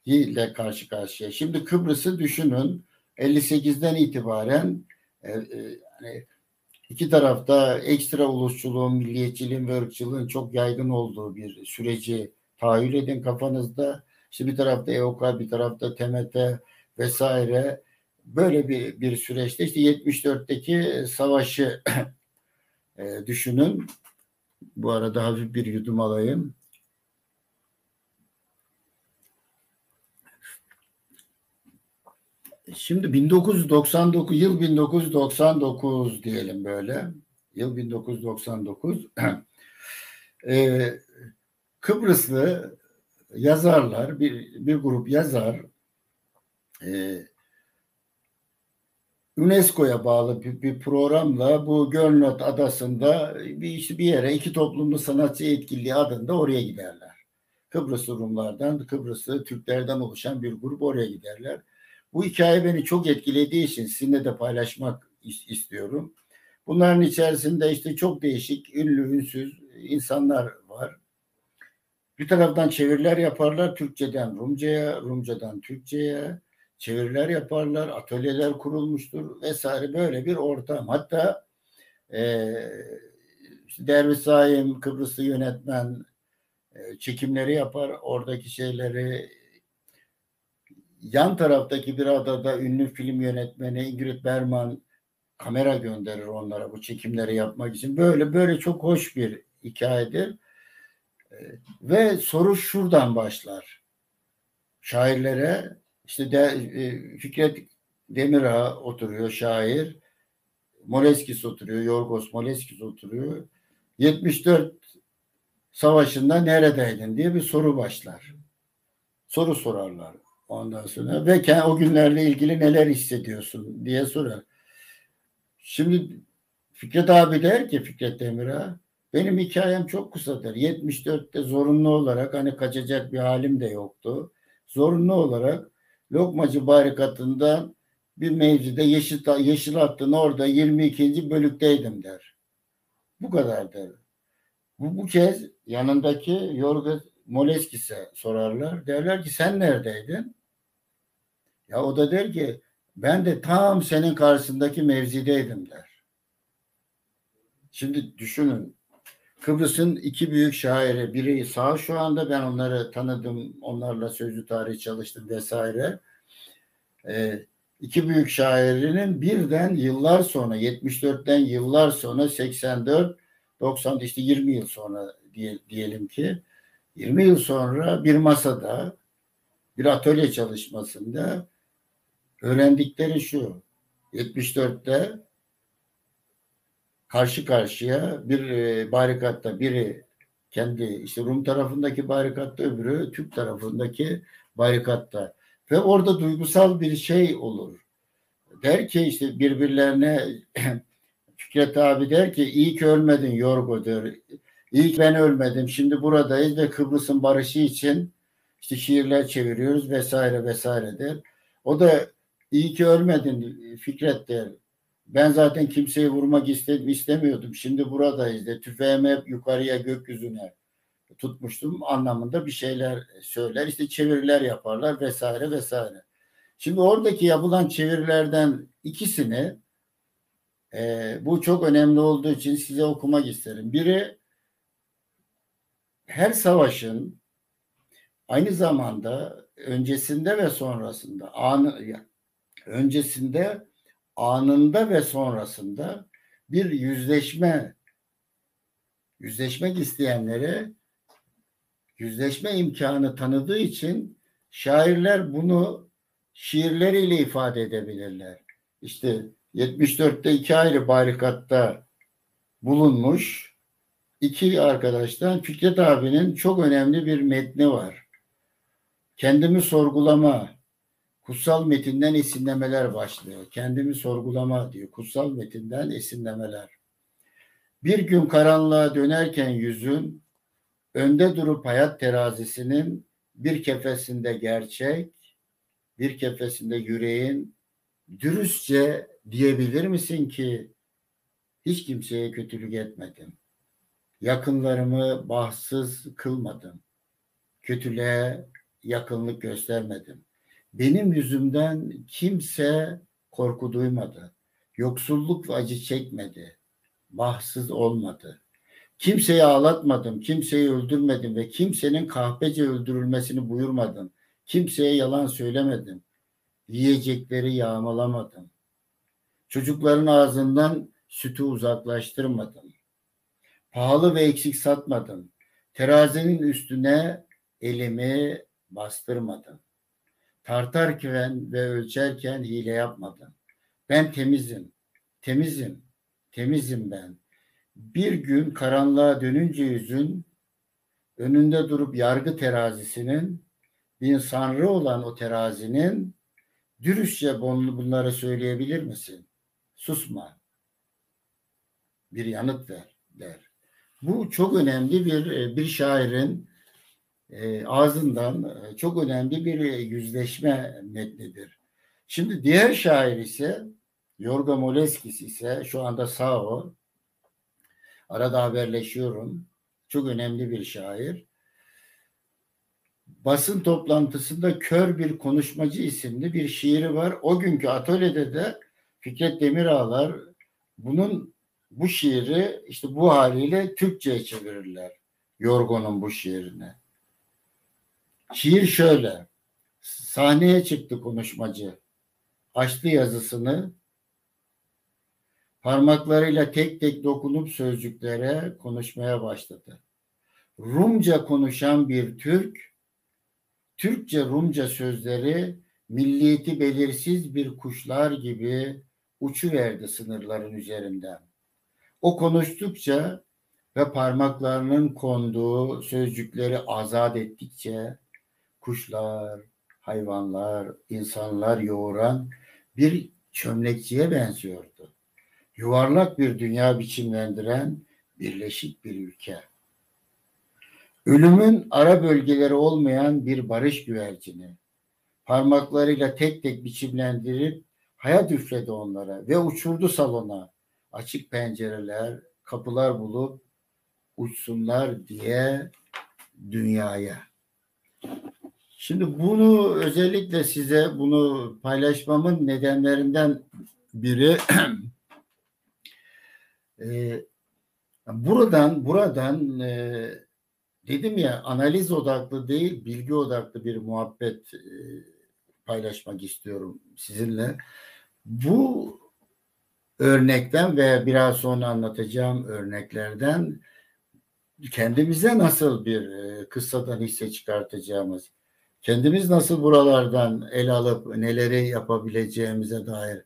ile karşı karşıya. Şimdi Kıbrıs'ı düşünün 58'den itibaren e, e, hani iki tarafta ekstra ulusçuluğun, milliyetçiliğin ve ırkçılığın çok yaygın olduğu bir süreci tahayyül edin kafanızda. İşte bir tarafta EOK, bir tarafta TMT vesaire böyle bir, bir süreçte işte 74'teki savaşı e, düşünün. Bu arada hafif bir yudum alayım. Şimdi 1999 yıl 1999 diyelim böyle. Yıl 1999. ee, Kıbrıslı yazarlar bir bir grup yazar e, UNESCO'ya bağlı bir, bir programla bu Gölnot adasında bir işte bir yere iki toplumlu sanatçı etkinliği adında oraya giderler. Kıbrıs Rumlardan, Kıbrıslı Türklerden oluşan bir grup oraya giderler. Bu hikaye beni çok etkilediği için sizinle de paylaşmak istiyorum. Bunların içerisinde işte çok değişik, ünlü, ünsüz insanlar var. Bir taraftan çeviriler yaparlar Türkçeden Rumca'ya, Rumcadan Türkçe'ye çeviriler yaparlar, atölyeler kurulmuştur vesaire böyle bir ortam. Hatta e, işte Derviş Saim Kıbrıslı yönetmen e, çekimleri yapar. Oradaki şeyleri yan taraftaki bir adada ünlü film yönetmeni Ingrid Bergman kamera gönderir onlara bu çekimleri yapmak için. Böyle böyle çok hoş bir hikayedir. E, ve soru şuradan başlar. Şairlere işte de, e, Fikret Demirağ oturuyor şair. Moleskis oturuyor. Yorgos Moleskis oturuyor. 74 savaşında neredeydin diye bir soru başlar. Soru sorarlar ondan sonra ve o günlerle ilgili neler hissediyorsun diye sorar. Şimdi Fikret abi der ki Fikret Demir'a benim hikayem çok kısadır. 74'te zorunlu olarak hani kaçacak bir halim de yoktu. Zorunlu olarak Lokmacı barikatında bir mevzide yeşil, yeşil hattın orada 22. bölükteydim der. Bu kadar der. Bu, bu kez yanındaki Yorga Moleskis'e sorarlar. Derler ki sen neredeydin? Ya o da der ki ben de tam senin karşısındaki mevzideydim der. Şimdi düşünün Kıbrıs'ın iki büyük şairi biri sağ şu anda ben onları tanıdım onlarla sözlü tarih çalıştım vesaire ee, iki büyük şairinin birden yıllar sonra 74'ten yıllar sonra 84 90 işte 20 yıl sonra diye, diyelim ki 20 yıl sonra bir masada bir atölye çalışmasında öğrendikleri şu 74'te karşı karşıya bir e, barikatta biri Kendi işte Rum tarafındaki barikatta öbürü Türk tarafındaki barikatta. Ve orada duygusal bir şey olur. Der ki işte birbirlerine Fikret abi der ki iyi ki ölmedin Yorgo der. İyi ki ben ölmedim. Şimdi buradayız ve Kıbrıs'ın barışı için işte şiirler çeviriyoruz vesaire vesaire der. O da iyi ki ölmedin Fikret der. Ben zaten kimseyi vurmak istedim, istemiyordum. Şimdi buradayız de tüfeğimi hep yukarıya gökyüzüne tutmuştum anlamında bir şeyler söyler. İşte çeviriler yaparlar vesaire vesaire. Şimdi oradaki yapılan çevirilerden ikisini e, bu çok önemli olduğu için size okumak isterim. Biri her savaşın aynı zamanda öncesinde ve sonrasında anı öncesinde anında ve sonrasında bir yüzleşme yüzleşmek isteyenlere yüzleşme imkanı tanıdığı için şairler bunu şiirleriyle ifade edebilirler. İşte 74'te iki ayrı barikatta bulunmuş iki arkadaştan Fikret abinin çok önemli bir metni var. Kendimi sorgulama, kutsal metinden esinlemeler başlıyor. Kendimi sorgulama diyor. Kutsal metinden esinlemeler. Bir gün karanlığa dönerken yüzün, önde durup hayat terazisinin bir kefesinde gerçek, bir kefesinde yüreğin, dürüstçe diyebilir misin ki hiç kimseye kötülük etmedim. Yakınlarımı bahtsız kılmadım. Kötülüğe yakınlık göstermedim. Benim yüzümden kimse korku duymadı. Yoksulluk ve acı çekmedi. Bahtsız olmadı. Kimseyi ağlatmadım, kimseyi öldürmedim ve kimsenin kahpece öldürülmesini buyurmadım. Kimseye yalan söylemedim. Yiyecekleri yağmalamadım. Çocukların ağzından sütü uzaklaştırmadım. Pahalı ve eksik satmadım. Terazinin üstüne elimi bastırmadım. Tartarken ve ölçerken hile yapmadım. Ben temizim, temizim, temizim ben. Bir gün karanlığa dönünce yüzün, önünde durup yargı terazisinin, bir sanrı olan o terazinin, dürüstçe bunları söyleyebilir misin? Susma. Bir yanıt ver der. Bu çok önemli bir bir şairin e, ağzından e, çok önemli bir yüzleşme metnidir. Şimdi diğer şair ise Yorga Moleskis ise şu anda sağ o. Arada haberleşiyorum. Çok önemli bir şair. Basın toplantısında Kör Bir Konuşmacı isimli bir şiiri var. O günkü atölyede de Fikret Demirağlar bunun bu şiiri işte bu haliyle Türkçe'ye çevirirler. Yorgo'nun bu şiirini. Şiir şöyle. Sahneye çıktı konuşmacı. Açtı yazısını. Parmaklarıyla tek tek dokunup sözcüklere konuşmaya başladı. Rumca konuşan bir Türk, Türkçe Rumca sözleri milliyeti belirsiz bir kuşlar gibi uçuverdi sınırların üzerinden. O konuştukça ve parmaklarının konduğu sözcükleri azat ettikçe kuşlar, hayvanlar, insanlar yoğuran bir çömlekçiye benziyordu. Yuvarlak bir dünya biçimlendiren birleşik bir ülke. Ölümün ara bölgeleri olmayan bir barış güvercini parmaklarıyla tek tek biçimlendirip hayat üfledi onlara ve uçurdu salona. Açık pencereler, kapılar bulup uçsunlar diye dünyaya. Şimdi bunu özellikle size bunu paylaşmamın nedenlerinden biri e, buradan buradan e, dedim ya analiz odaklı değil bilgi odaklı bir muhabbet e, paylaşmak istiyorum sizinle. Bu örnekten ve biraz sonra anlatacağım örneklerden kendimize nasıl bir e, kıssadan hisse çıkartacağımız kendimiz nasıl buralardan el alıp neleri yapabileceğimize dair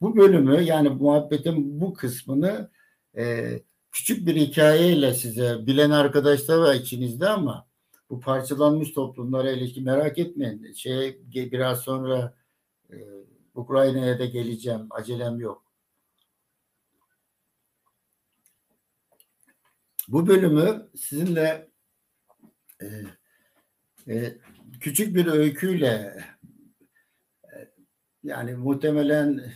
bu bölümü yani muhabbetin bu kısmını e, küçük bir hikayeyle size bilen arkadaşlar var içinizde ama bu parçalanmış toplumlara ilişkin merak etmeyin. Şey biraz sonra e, Ukrayna'ya da geleceğim. Acelem yok. Bu bölümü sizinle e, e, küçük bir öyküyle e, yani muhtemelen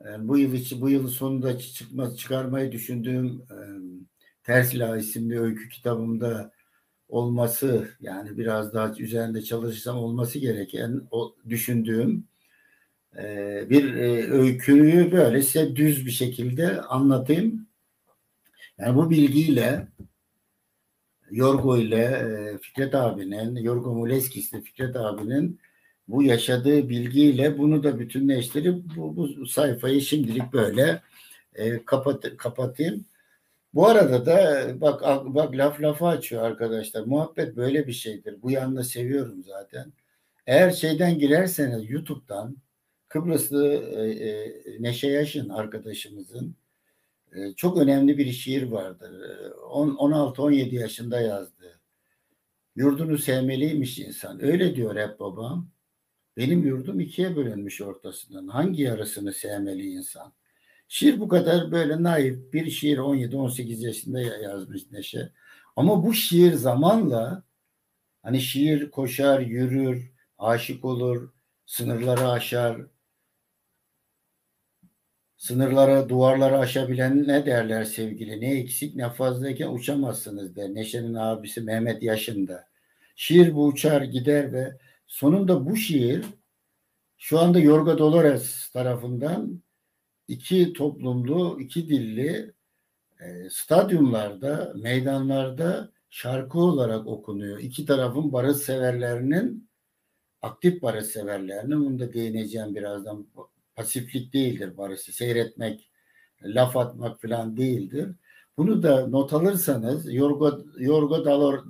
e, bu yıl içi bu yıl sonunda çıkma çıkarmayı düşündüğüm e, Tersla isimli öykü kitabımda olması yani biraz daha üzerinde çalışsam olması gereken o düşündüğüm bir öyküyü böyle size düz bir şekilde anlatayım. Yani bu bilgiyle Yorgo ile e, Fikret abinin, Yorgo Muleskis'le Fikret abinin bu yaşadığı bilgiyle bunu da bütünleştirip bu, bu sayfayı şimdilik böyle e, kapat, kapatayım. Bu arada da bak bak laf lafa açıyor arkadaşlar. Muhabbet böyle bir şeydir. Bu yanını seviyorum zaten. Eğer şeyden girerseniz YouTube'dan Kıbrıslı e, e, Neşe Yaşın arkadaşımızın e, çok önemli bir şiir vardır. 16-17 yaşında yazdı. Yurdunu sevmeliymiş insan. Öyle diyor hep babam. Benim yurdum ikiye bölünmüş ortasından. Hangi yarısını sevmeli insan? Şiir bu kadar böyle naif bir şiir 17-18 yaşında yazmış Neşe. Ama bu şiir zamanla hani şiir koşar, yürür, aşık olur, sınırları aşar, sınırları, duvarları aşabilen ne derler sevgili? Ne eksik ne fazlayken uçamazsınız der. Neşe'nin abisi Mehmet Yaşın'da. Şiir bu uçar gider ve sonunda bu şiir şu anda Yorga Dolores tarafından iki toplumlu, iki dilli e, stadyumlarda, meydanlarda şarkı olarak okunuyor. İki tarafın barış severlerinin, aktif barış severlerinin, bunu da değineceğim birazdan. Pasiflik değildir barışı, seyretmek, laf atmak falan değildir. Bunu da not alırsanız Yorgo, Yorgo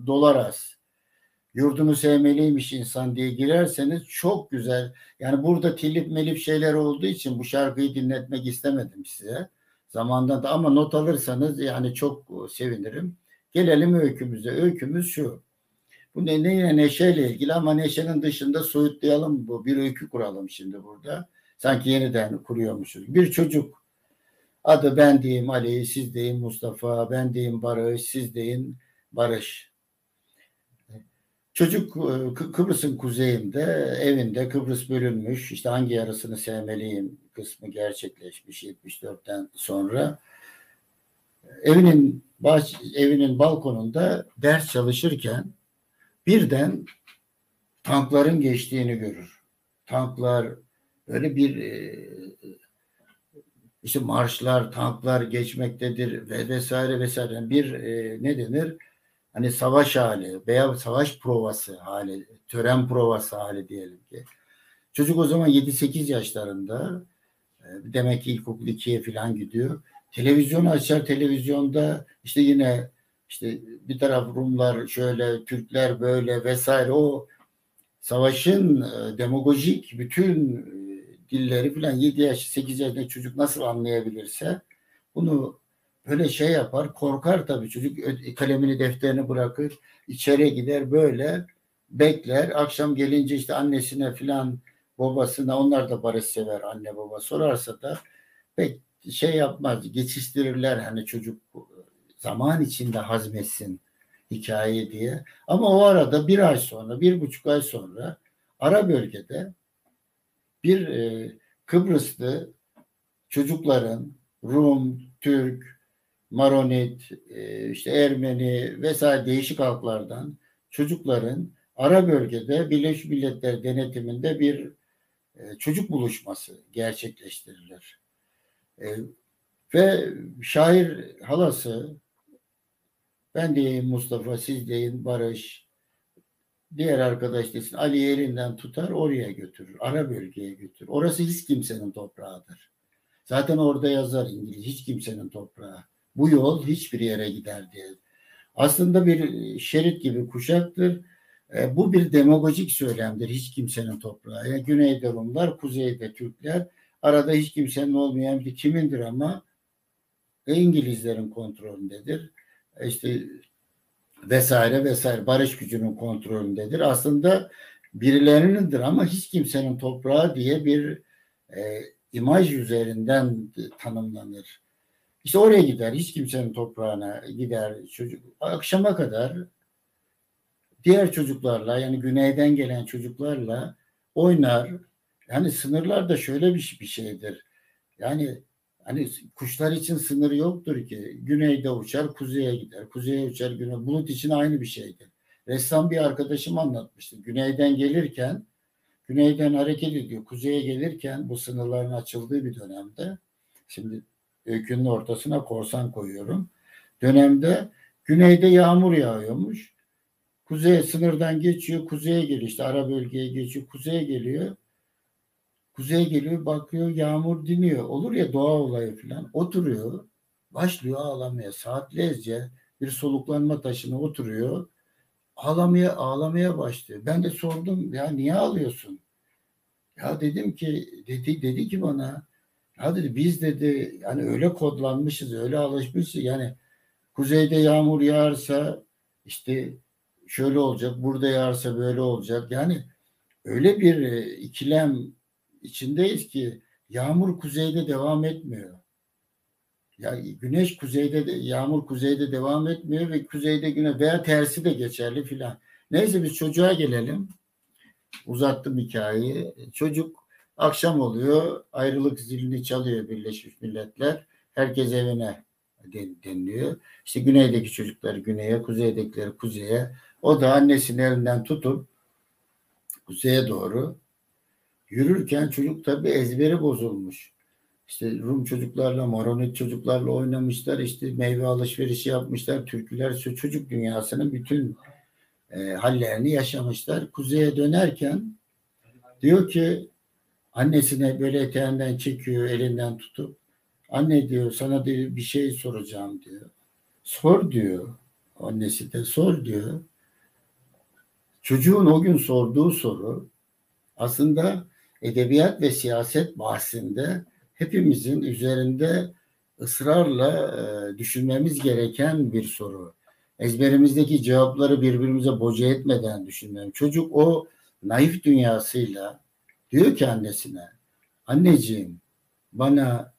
Dolaras yurdunu sevmeliymiş insan diye girerseniz çok güzel. Yani burada tilip melip şeyler olduğu için bu şarkıyı dinletmek istemedim size. Zamandan da ama not alırsanız yani çok sevinirim. Gelelim öykümüze. Öykümüz şu. Bu ne, ne neşeyle ilgili ama neşenin dışında soyutlayalım bu. Bir öykü kuralım şimdi burada. Sanki yeniden kuruyormuşuz. Bir çocuk adı ben diyeyim Ali, siz deyin Mustafa, ben diyeyim Barış, siz deyin Barış. Çocuk e, Kıbrıs'ın kuzeyinde evinde Kıbrıs bölünmüş. İşte hangi yarısını sevmeliyim kısmı gerçekleşmiş 74'ten sonra. Evinin baş, evinin balkonunda ders çalışırken birden tankların geçtiğini görür. Tanklar böyle bir e, işte marşlar, tanklar geçmektedir ve vesaire vesaire bir e, ne denir? hani savaş hali veya savaş provası hali, tören provası hali diyelim ki. Çocuk o zaman 7-8 yaşlarında e, demek ki ilkokul 2'ye falan gidiyor. Televizyon açar televizyonda işte yine işte bir taraf Rumlar şöyle, Türkler böyle vesaire o savaşın demagojik bütün dilleri falan 7 yaş 8 yaşında çocuk nasıl anlayabilirse bunu böyle şey yapar korkar tabii. Çocuk kalemini defterini bırakır içeri gider böyle bekler. Akşam gelince işte annesine filan babasına onlar da barış sever anne baba sorarsa da pek şey yapmaz geçiştirirler hani çocuk zaman içinde hazmetsin hikaye diye. Ama o arada bir ay sonra bir buçuk ay sonra ara bölgede bir e, Kıbrıslı çocukların Rum, Türk, Maronit, e, işte Ermeni vesaire değişik halklardan çocukların ara bölgede Birleşmiş Milletler denetiminde bir e, çocuk buluşması gerçekleştirilir. E, ve şair halası ben diyeyim Mustafa, siz deyin Barış, diğer arkadaş desin Ali elinden tutar oraya götürür. Ara bölgeye götürür. Orası hiç kimsenin toprağıdır. Zaten orada yazar İngiliz hiç kimsenin toprağı. Bu yol hiçbir yere gider diye. Aslında bir şerit gibi kuşaktır. E, bu bir demagojik söylemdir. Hiç kimsenin toprağı. Yani güneyde Rumlar, kuzeyde Türkler. Arada hiç kimsenin olmayan bir kimindir ama ve İngilizlerin kontrolündedir. İşte vesaire vesaire barış gücünün kontrolündedir. Aslında birilerinindir ama hiç kimsenin toprağı diye bir e, imaj üzerinden tanımlanır. İşte oraya gider, hiç kimsenin toprağına gider çocuk. Akşama kadar diğer çocuklarla yani güneyden gelen çocuklarla oynar. Yani sınırlar da şöyle bir, bir şeydir. Yani hani kuşlar için sınır yoktur ki. Güneyde uçar, kuzeye gider. Kuzeye uçar, güney. Bulut için aynı bir şeydir. Ressam bir arkadaşım anlatmıştı. Güneyden gelirken, güneyden hareket ediyor. Kuzeye gelirken bu sınırların açıldığı bir dönemde, şimdi öykünün ortasına korsan koyuyorum. Dönemde güneyde yağmur yağıyormuş. Kuzeye sınırdan geçiyor, kuzeye geliyor. İşte ara bölgeye geçiyor, kuzeye geliyor. Kuzeye geliyor, bakıyor yağmur diniyor. Olur ya doğa olayı falan. Oturuyor, başlıyor ağlamaya. Saatlerce bir soluklanma taşına oturuyor. Ağlamaya ağlamaya başlıyor. Ben de sordum ya niye ağlıyorsun? Ya dedim ki dedi dedi ki bana ya dedi biz dedi yani öyle kodlanmışız, öyle alışmışız yani kuzeyde yağmur yağarsa işte şöyle olacak, burada yağarsa böyle olacak. Yani öyle bir e, ikilem içindeyiz ki yağmur kuzeyde devam etmiyor. Ya güneş kuzeyde de, yağmur kuzeyde devam etmiyor ve kuzeyde güne veya tersi de geçerli filan. Neyse biz çocuğa gelelim. Uzattım hikayeyi. Çocuk akşam oluyor. Ayrılık zilini çalıyor Birleşmiş Milletler. Herkes evine deniliyor. İşte güneydeki çocuklar güneye, kuzeydekileri kuzeye. O da annesinin elinden tutup kuzeye doğru yürürken çocuk tabi ezberi bozulmuş. İşte Rum çocuklarla, Maronit çocuklarla oynamışlar. işte meyve alışverişi yapmışlar. Türküler çocuk dünyasının bütün e, hallerini yaşamışlar. Kuzeye dönerken diyor ki annesine böyle eteğinden çekiyor, elinden tutup anne diyor sana diyor, bir şey soracağım diyor. Sor diyor. Annesi de sor diyor. Çocuğun o gün sorduğu soru aslında edebiyat ve siyaset bahsinde hepimizin üzerinde ısrarla e, düşünmemiz gereken bir soru. Ezberimizdeki cevapları birbirimize boca etmeden düşünmem. Çocuk o naif dünyasıyla diyor ki annesine, anneciğim bana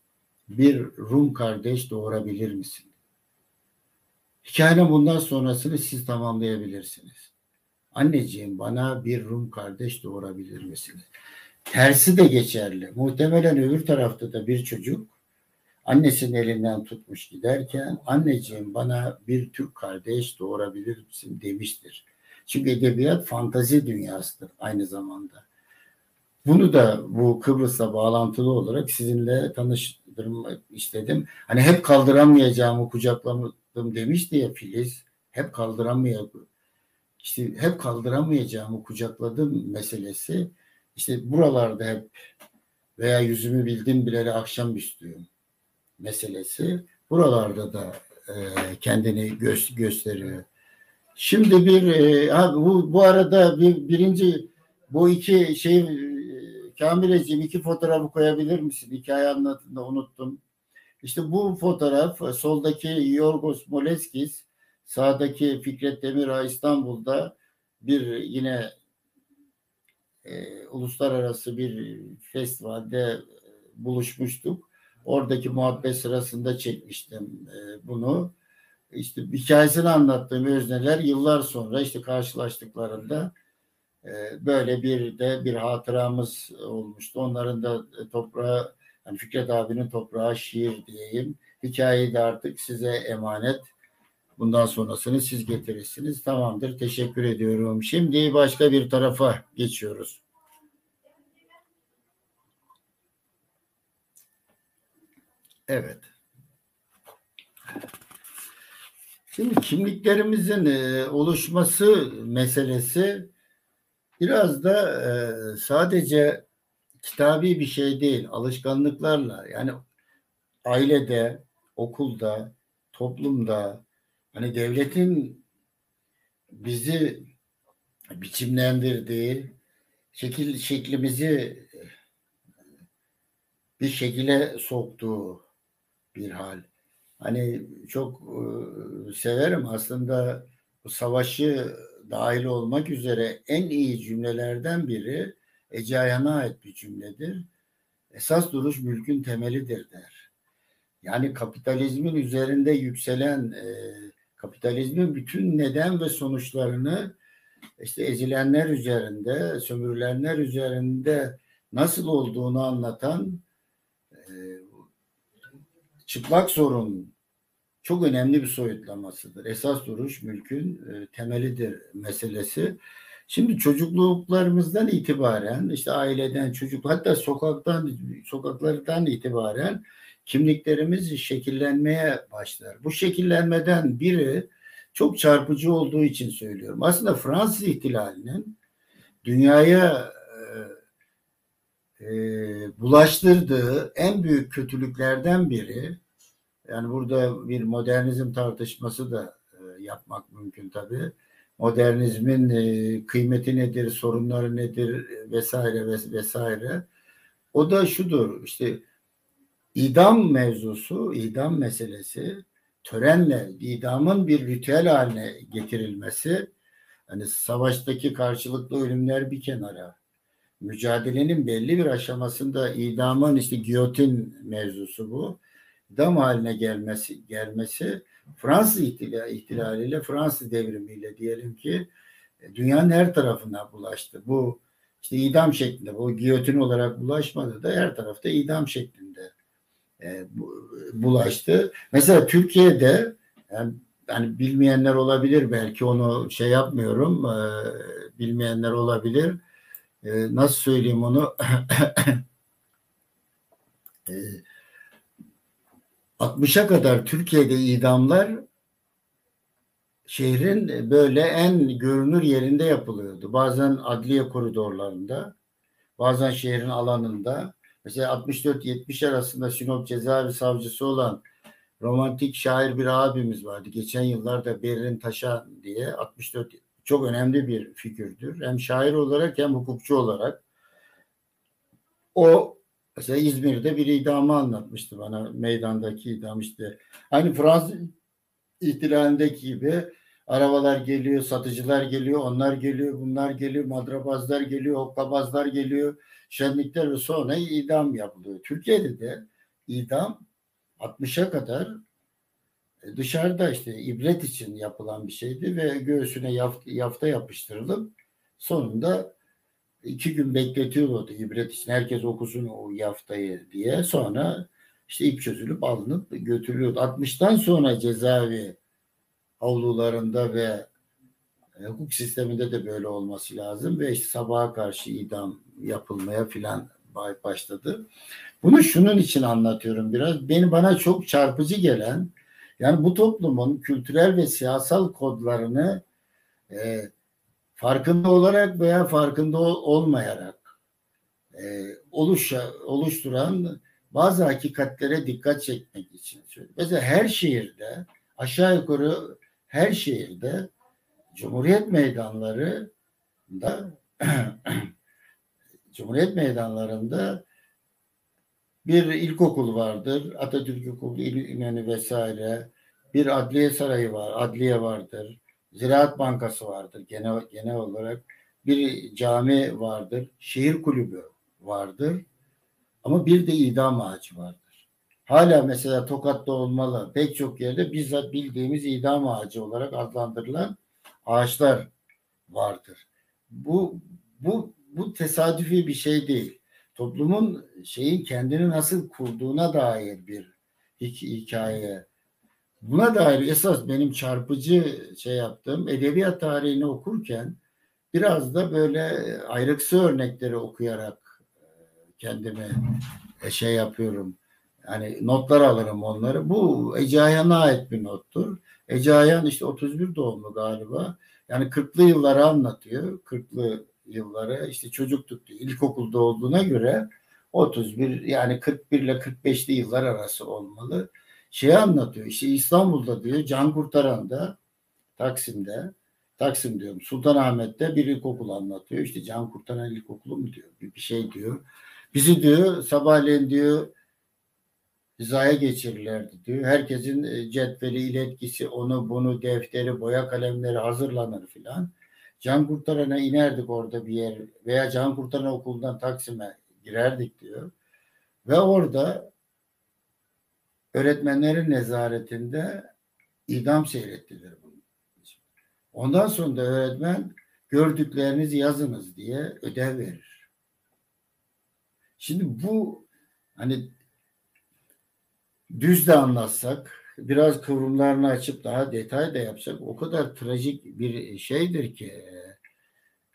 bir Rum kardeş doğurabilir misin? Hikayenin bundan sonrasını siz tamamlayabilirsiniz. Anneciğim bana bir Rum kardeş doğurabilir misiniz? Tersi de geçerli. Muhtemelen öbür tarafta da bir çocuk annesinin elinden tutmuş giderken anneciğim bana bir Türk kardeş doğurabilir misin demiştir. Çünkü edebiyat fantazi dünyasıdır aynı zamanda. Bunu da bu Kıbrıs'la bağlantılı olarak sizinle tanıştırmak istedim. Hani hep kaldıramayacağımı kucaklamadım demişti ya Filiz. Hep kaldıramayacağımı işte hep kaldıramayacağımı kucakladım meselesi işte buralarda hep veya yüzümü bildim bileli akşam üstüyüm meselesi buralarda da e, kendini gö gösteriyor. Şimdi bir e, bu, bu arada bir birinci bu iki şey e, Kamileciğim iki fotoğrafı koyabilir misin? Hikaye anlatında unuttum. İşte bu fotoğraf soldaki Yorgos Moleskis sağdaki Fikret Demirağ İstanbul'da bir yine e, uluslararası bir festivalde buluşmuştuk. Oradaki muhabbet sırasında çekmiştim e, bunu. İşte hikayesini anlattığım özneler yıllar sonra işte karşılaştıklarında e, böyle bir de bir hatıramız olmuştu. Onların da toprağı yani Fikret abinin toprağı şiir diyeyim. Hikayeyi de artık size emanet. Bundan sonrasını siz getirirsiniz. Tamamdır. Teşekkür ediyorum. Şimdi başka bir tarafa geçiyoruz. Evet. Şimdi kimliklerimizin e, oluşması meselesi biraz da e, sadece kitabi bir şey değil, alışkanlıklarla yani ailede, okulda, toplumda, hani devletin bizi biçimlendirdiği şekil şeklimizi bir şekilde soktuğu bir hal. hani çok e, severim aslında bu savaşı dahil olmak üzere en iyi cümlelerden biri Ece Ayhan'a ait bir cümledir. Esas duruş mülkün temelidir der. Yani kapitalizmin üzerinde yükselen e, kapitalizmin bütün neden ve sonuçlarını işte ezilenler üzerinde, sömürülenler üzerinde nasıl olduğunu anlatan e, çıplak sorun çok önemli bir soyutlamasıdır. Esas duruş mülkün e, temelidir meselesi. Şimdi çocukluklarımızdan itibaren işte aileden çocuk hatta sokaktan sokaklardan itibaren kimliklerimiz şekillenmeye başlar. Bu şekillenmeden biri çok çarpıcı olduğu için söylüyorum. Aslında Fransız ihtilalinin dünyaya e, e, bulaştırdığı en büyük kötülüklerden biri yani burada bir modernizm tartışması da e, yapmak mümkün tabii. Modernizmin e, kıymeti nedir, sorunları nedir vesaire vesaire. O da şudur işte idam mevzusu, idam meselesi törenle idamın bir ritüel haline getirilmesi hani savaştaki karşılıklı ölümler bir kenara mücadelenin belli bir aşamasında idamın işte giyotin mevzusu bu idam haline gelmesi gelmesi Fransız ihtilaliyle Fransız devrimiyle diyelim ki e, dünyanın her tarafına bulaştı. Bu işte idam şeklinde bu giyotin olarak bulaşmadı da her tarafta idam şeklinde e, bulaştı. Mesela Türkiye'de yani, bilmeyenler olabilir belki onu şey yapmıyorum e, bilmeyenler olabilir. E, nasıl söyleyeyim onu? e, 60'a kadar Türkiye'de idamlar şehrin böyle en görünür yerinde yapılıyordu. Bazen adliye koridorlarında, bazen şehrin alanında. Mesela 64-70 arasında Sinop cezaevi savcısı olan romantik şair bir abimiz vardı. Geçen yıllarda Berrin Taşan diye 64 çok önemli bir figürdür. Hem şair olarak hem hukukçu olarak. O mesela İzmir'de bir idamı anlatmıştı bana meydandaki idam işte. Aynı Fransız ihtilalindeki gibi arabalar geliyor, satıcılar geliyor, onlar geliyor, bunlar geliyor, madrabazlar geliyor, hokkabazlar geliyor şenlikler ve sonra idam yapılıyor. Türkiye'de de idam 60'a kadar e, dışarıda işte ibret için yapılan bir şeydi ve göğsüne yafta, yafta yapıştırılıp sonunda iki gün bekletiyordu ibret için. Herkes okusun o yaftayı diye. Sonra işte ip çözülüp alınıp götürülüyordu. 60'tan sonra cezaevi avlularında ve hukuk sisteminde de böyle olması lazım ve işte sabaha karşı idam yapılmaya filan başladı. Bunu şunun için anlatıyorum biraz. Beni bana çok çarpıcı gelen yani bu toplumun kültürel ve siyasal kodlarını e, farkında olarak veya farkında olmayarak e, oluşa, oluşturan bazı hakikatlere dikkat çekmek için söylüyorum. Mesela her şehirde aşağı yukarı her şehirde Cumhuriyet meydanları da Cumhuriyet meydanlarında bir ilkokul vardır. Atatürk İlkokulu, İnönü vesaire. Bir adliye sarayı var, adliye vardır. Ziraat Bankası vardır genel, genel olarak. Bir cami vardır. Şehir kulübü vardır. Ama bir de idam ağacı vardır. Hala mesela Tokat'ta olmalı. Pek çok yerde bizzat bildiğimiz idam ağacı olarak adlandırılan ağaçlar vardır. Bu bu bu tesadüfi bir şey değil. Toplumun şeyin kendini nasıl kurduğuna dair bir hikaye. Buna dair esas benim çarpıcı şey yaptığım edebiyat tarihini okurken biraz da böyle ayrıksı örnekleri okuyarak e, kendime e, şey yapıyorum. Yani notlar alırım onları. Bu Ece Ayhan'a ait bir nottur. Ece Ayhan işte 31 doğumlu galiba. Yani 40'lı yılları anlatıyor. 40'lı yılları işte çocukluk diyor. İlkokulda olduğuna göre 31 yani 41 ile 45'li yıllar arası olmalı. Şeyi anlatıyor. İşte İstanbul'da diyor Can Kurtaran'da Taksim'de Taksim diyorum Sultanahmet'te bir ilkokul anlatıyor. İşte Can Kurtaran İlkokulu mu diyor bir, bir şey diyor. Bizi diyor sabahleyin diyor hizaya geçirirlerdi diyor. Herkesin e, cetveli, iletkisi, onu bunu, defteri, boya kalemleri hazırlanır filan. Can kurtarana inerdik orada bir yer veya can kurtaran okulundan Taksim'e girerdik diyor. Ve orada öğretmenlerin nezaretinde idam seyrettiler bunu. Ondan sonra da öğretmen gördüklerinizi yazınız diye ödev verir. Şimdi bu hani düz de anlatsak, biraz kıvrımlarını açıp daha detay da yapsak o kadar trajik bir şeydir ki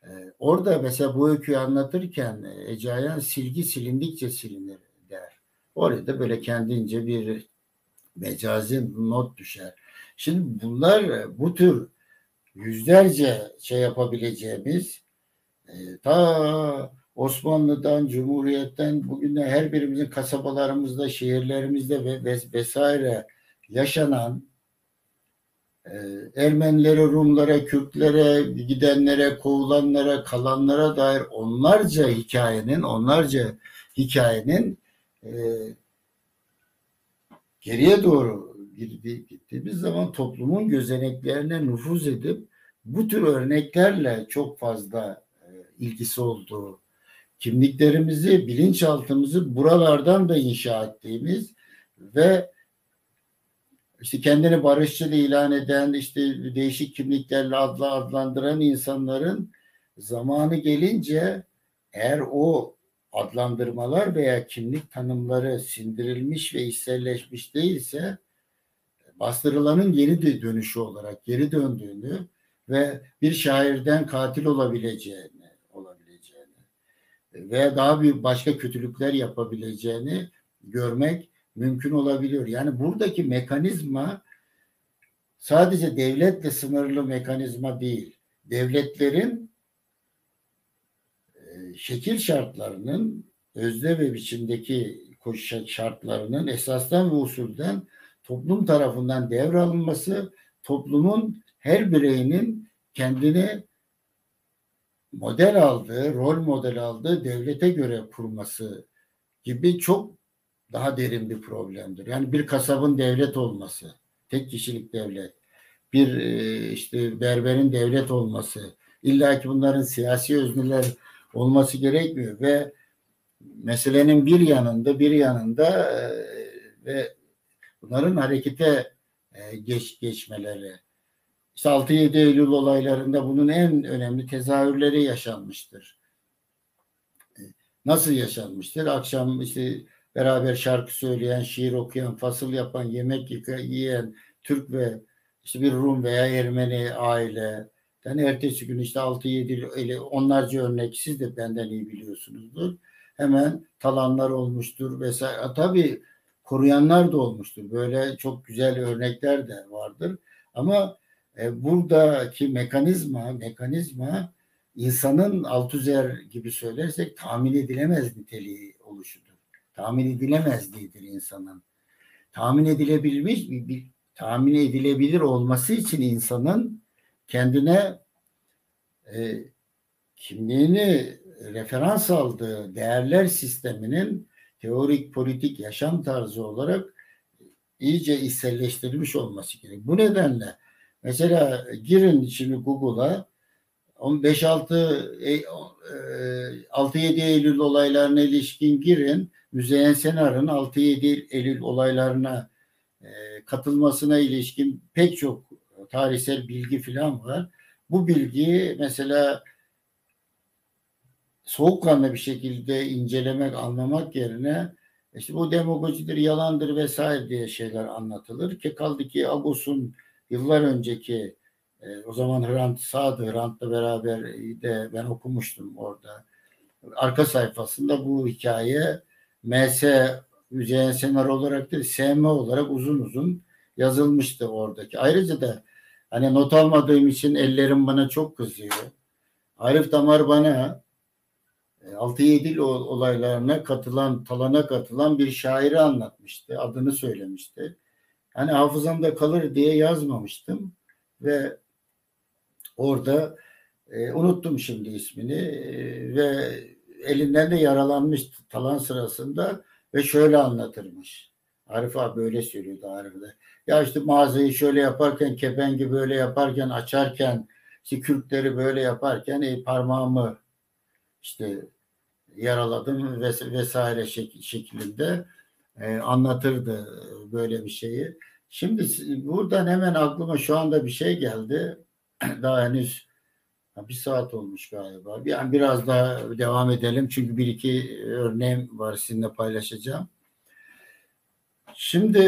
e, orada mesela bu öyküyü anlatırken Ece Ayan silgi silindikçe silinir der. Orada böyle kendince bir mecazi not düşer. Şimdi bunlar bu tür yüzlerce şey yapabileceğimiz e, ta Osmanlı'dan, Cumhuriyet'ten bugüne her birimizin kasabalarımızda, şehirlerimizde ve vesaire yaşanan e, Ermenilere, Rumlara, Kürtlere, gidenlere, kovulanlara, kalanlara dair onlarca hikayenin, onlarca hikayenin e, geriye doğru gittiğimiz zaman toplumun gözeneklerine nüfuz edip bu tür örneklerle çok fazla e, ilgisi olduğu kimliklerimizi, bilinçaltımızı buralardan da inşa ettiğimiz ve işte kendini barışçıl ilan eden, işte değişik kimliklerle adla adlandıran insanların zamanı gelince eğer o adlandırmalar veya kimlik tanımları sindirilmiş ve içselleşmiş değilse bastırılanın geri dönüşü olarak geri döndüğünü ve bir şairden katil olabileceğini veya daha bir başka kötülükler yapabileceğini görmek mümkün olabiliyor. Yani buradaki mekanizma sadece devletle sınırlı mekanizma değil. Devletlerin e, şekil şartlarının özde ve biçimdeki şartlarının esasdan ve usulden toplum tarafından devralınması, toplumun her bireyinin kendini model aldığı, rol model aldığı devlete göre kurması gibi çok daha derin bir problemdir. Yani bir kasabın devlet olması, tek kişilik devlet, bir e, işte berberin devlet olması, illa ki bunların siyasi özneler olması gerekmiyor ve meselenin bir yanında bir yanında e, ve bunların harekete e, geç geçmeleri işte 6-7 Eylül olaylarında bunun en önemli tezahürleri yaşanmıştır. E, nasıl yaşanmıştır? Akşam işte beraber şarkı söyleyen, şiir okuyan, fasıl yapan, yemek yiyen Türk ve işte bir Rum veya Ermeni aile. Yani ertesi gün işte 6-7 onlarca örnek siz de benden iyi biliyorsunuzdur. Hemen talanlar olmuştur vesaire. Tabii koruyanlar da olmuştur. Böyle çok güzel örnekler de vardır. Ama e, buradaki mekanizma mekanizma insanın altuzer gibi söylersek tahmin edilemez niteliği oluşudur. Tahmin edilemezliğidir insanın. Tahmin edilebilmiş bir, bir tahmin edilebilir olması için insanın kendine e, kimliğini referans aldığı değerler sisteminin teorik politik yaşam tarzı olarak iyice içselleştirilmiş olması gerek. Bu nedenle Mesela girin şimdi Google'a 5-6 6-7 Eylül olaylarına ilişkin girin. Müzeyyen Senar'ın 6-7 Eylül olaylarına e, katılmasına ilişkin pek çok tarihsel bilgi falan var. Bu bilgiyi mesela soğukkanlı bir şekilde incelemek, anlamak yerine işte bu demagojidir, yalandır vesaire diye şeyler anlatılır ki kaldı ki Agos'un yıllar önceki e, o zaman Hrant Sağ'dı. Hrant'la beraber de ben okumuştum orada. Arka sayfasında bu hikaye MS Müzeyyen Senar olarak değil SM olarak uzun uzun yazılmıştı oradaki. Ayrıca da hani not almadığım için ellerim bana çok kızıyor. Arif Damar bana 6-7 e, olaylarına katılan, talana katılan bir şairi anlatmıştı. Adını söylemişti hani hafızamda kalır diye yazmamıştım ve orada e, unuttum şimdi ismini e, ve elinden de yaralanmış talan sırasında ve şöyle anlatırmış. Arif abi böyle söylüyordu Arif'de. Ya işte mağazayı şöyle yaparken, kepengi böyle yaparken, açarken, işte kürkleri böyle yaparken e, parmağımı işte yaraladım ves vesaire şek şeklinde e, anlatırdı böyle bir şeyi. Şimdi buradan hemen aklıma şu anda bir şey geldi. Daha henüz bir saat olmuş galiba. Yani biraz daha devam edelim. Çünkü bir iki örneğim var sizinle paylaşacağım. Şimdi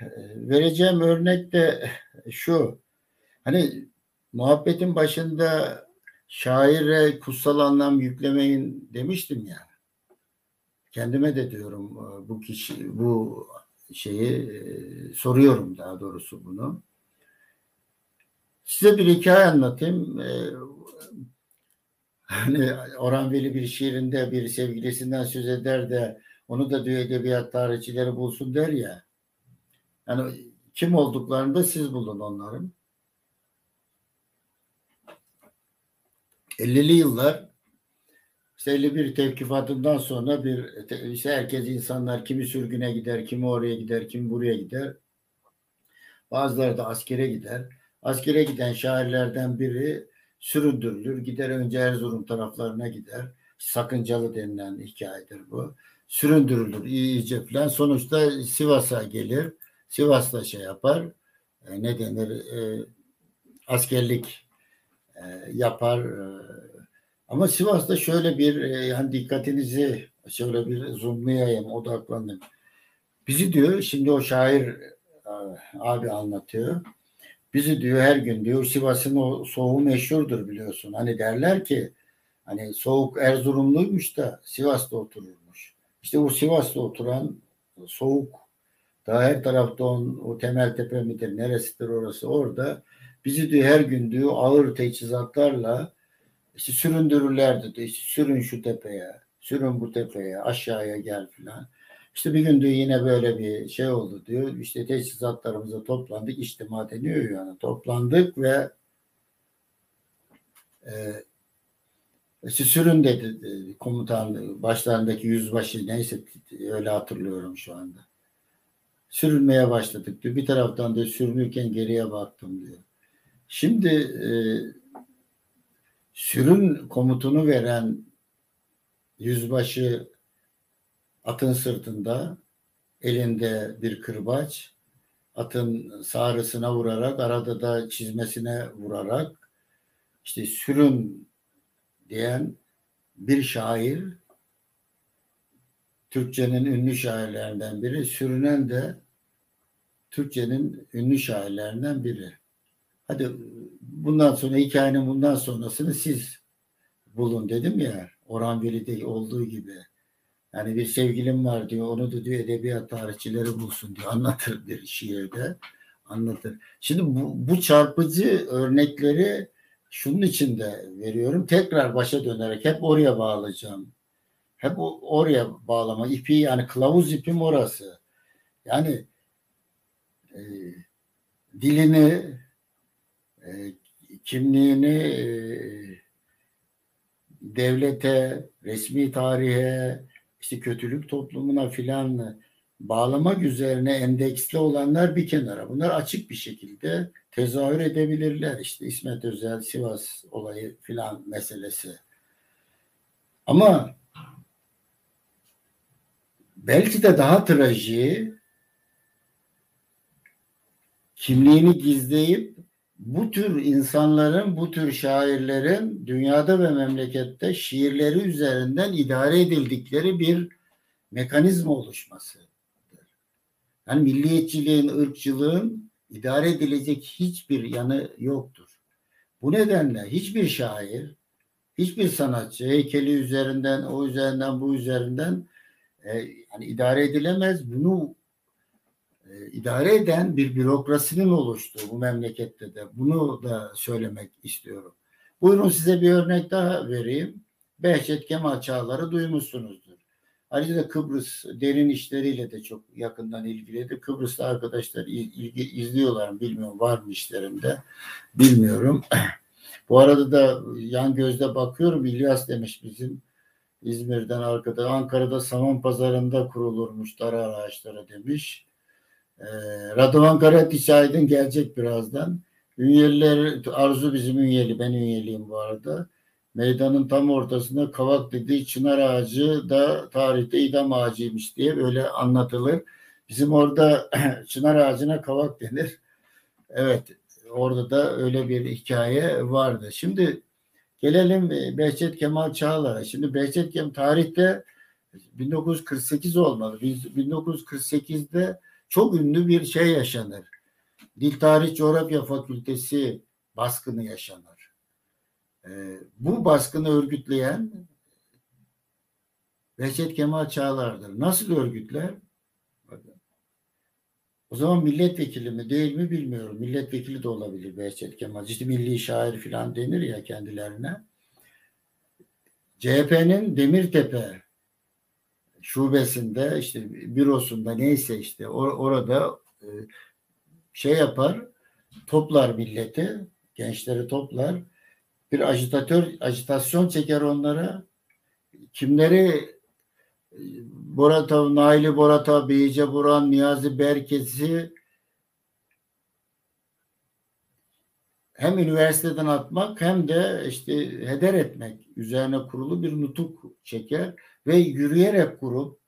e, vereceğim örnek de şu. Hani muhabbetin başında şaire kutsal anlam yüklemeyin demiştim ya. Kendime de diyorum e, bu kişi bu şeyi e, soruyorum daha doğrusu bunu. Size bir hikaye anlatayım. Hani Orhan Veli bir şiirinde bir sevgilisinden söz eder de onu da diyor edebiyat tarihçileri bulsun der ya. Yani kim olduklarını da siz bulun onların. 50'li yıllar işte 51 tevkifatından sonra bir işte herkes insanlar kimi sürgüne gider, kimi oraya gider, kimi buraya gider. Bazıları da askere gider. Askere giden şairlerden biri süründürülür. Gider önce Erzurum taraflarına gider. Sakıncalı denilen hikayedir bu. Süründürülür iyice falan. Sonuçta Sivas'a gelir. Sivas'ta şey yapar. E, ne denir? E, askerlik e, yapar. E, ama Sivas'ta şöyle bir e, yani dikkatinizi şöyle bir zoomlayayım, odaklanın. Bizi diyor şimdi o şair e, abi anlatıyor. Bizi diyor her gün diyor Sivas'ın o soğuğu meşhurdur biliyorsun. Hani derler ki hani soğuk Erzurumluymuş da Sivas'ta otururmuş. İşte o Sivas'ta oturan soğuk daha her tarafta on, o temel tepe midir neresidir orası orada bizi diyor her gün diyor ağır teçhizatlarla işte süründürürlerdi diyor. İşte sürün şu tepeye, sürün bu tepeye, aşağıya gel filan. İşte bir gün diyor yine böyle bir şey oldu diyor. İşte teçhizatlarımıza toplandık. İçtima deniyor yani. Toplandık ve e, işte sürün dedi komutan başlarındaki yüzbaşı neyse öyle hatırlıyorum şu anda. Sürünmeye başladık diyor. Bir taraftan da sürünürken geriye baktım diyor. Şimdi e, sürün komutunu veren yüzbaşı atın sırtında elinde bir kırbaç atın sağrısına vurarak arada da çizmesine vurarak işte sürün diyen bir şair Türkçenin ünlü şairlerinden biri sürünen de Türkçenin ünlü şairlerinden biri. Hadi bundan sonra hikayenin bundan sonrasını siz bulun dedim ya Orhan Veli'de olduğu gibi. Yani bir sevgilim var diyor. Onu da diyor edebiyat tarihçileri bulsun diyor. Anlatır bir şiirde. Anlatır. Şimdi bu, bu çarpıcı örnekleri şunun için de veriyorum. Tekrar başa dönerek hep oraya bağlayacağım. Hep oraya bağlama. ipi yani kılavuz ipim orası. Yani e, dilini e, kimliğini devlete, resmi tarihe, işte kötülük toplumuna filan bağlamak üzerine endeksli olanlar bir kenara. Bunlar açık bir şekilde tezahür edebilirler. İşte İsmet Özel, Sivas olayı filan meselesi. Ama belki de daha trajiği kimliğini gizleyip bu tür insanların, bu tür şairlerin dünyada ve memlekette şiirleri üzerinden idare edildikleri bir mekanizma oluşması. Yani milliyetçiliğin, ırkçılığın idare edilecek hiçbir yanı yoktur. Bu nedenle hiçbir şair, hiçbir sanatçı heykeli üzerinden, o üzerinden, bu üzerinden e, yani idare edilemez. Bunu idare eden bir bürokrasinin oluştuğu bu memlekette de bunu da söylemek istiyorum. Buyurun size bir örnek daha vereyim. Behçet Kemal Çağlar'ı duymuşsunuzdur. Ayrıca Kıbrıs derin işleriyle de çok yakından ilgilidir. Kıbrıs'ta arkadaşlar ilgi, izliyorlar mı bilmiyorum. Var mı işlerinde bilmiyorum. Bu arada da yan gözle bakıyorum. İlyas demiş bizim İzmir'den arkada. Ankara'da saman pazarında kurulurmuş dar ağaçları demiş. E, Radovan Karatiç Aydın gelecek birazdan. Ünyeliler, Arzu bizim ünyeli, ben ünyeliyim bu arada. Meydanın tam ortasında kavak dediği çınar ağacı da tarihte idam ağacıymış diye böyle anlatılır. Bizim orada çınar ağacına kavak denir. Evet, orada da öyle bir hikaye vardı. Şimdi gelelim Behçet Kemal Çağlar'a. Şimdi Behçet Kemal tarihte 1948 olmalı. 1948'de çok ünlü bir şey yaşanır. Dil Tarih Coğrafya Fakültesi baskını yaşanır. Ee, bu baskını örgütleyen Behçet Kemal Çağlar'dır. Nasıl örgütler? O zaman milletvekili mi değil mi bilmiyorum. Milletvekili de olabilir Behçet Kemal. İşte milli şair falan denir ya kendilerine. CHP'nin Demirtepe şubesinde işte bürosunda neyse işte or- orada e, şey yapar toplar milleti gençleri toplar. Bir ajitatör ajitasyon çeker onlara. Kimleri? Borata, Naili Borata, Beyce Buran, Niyazi Berkesi. Hem üniversiteden atmak hem de işte heder etmek. Üzerine kurulu bir nutuk çeker ve yürüyerek grup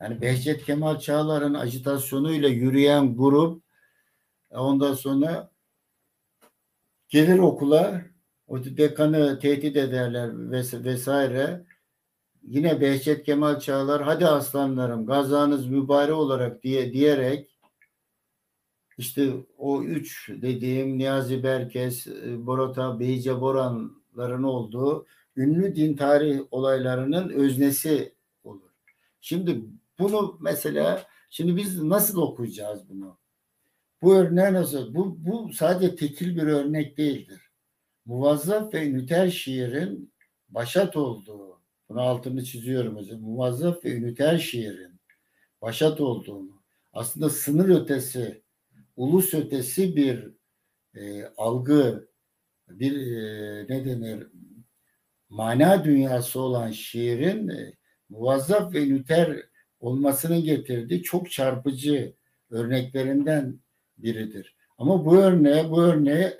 yani Behçet Kemal Çağlar'ın ajitasyonuyla yürüyen grup ondan sonra gelir okula o dekanı tehdit ederler vesaire. Yine Behçet Kemal Çağlar hadi aslanlarım gazanız mübarek olarak diye diyerek işte o üç dediğim Niyazi Berkes, Borota, Beyce Boranların olduğu ünlü din tarih olaylarının öznesi olur. Şimdi bunu mesela şimdi biz nasıl okuyacağız bunu? Bu örneği nasıl? Bu, bu sadece tekil bir örnek değildir. Muvazzaf ve üniter şiirin başat olduğu, bunu altını çiziyorum hocam. Muvazzaf ve üniter şiirin başat olduğunu, aslında sınır ötesi, ulus ötesi bir e, algı, bir e, ne denir, mana dünyası olan şiirin e, muvazzaf ve üniter olmasının getirdiği çok çarpıcı örneklerinden biridir. Ama bu örneğe, bu örneğe,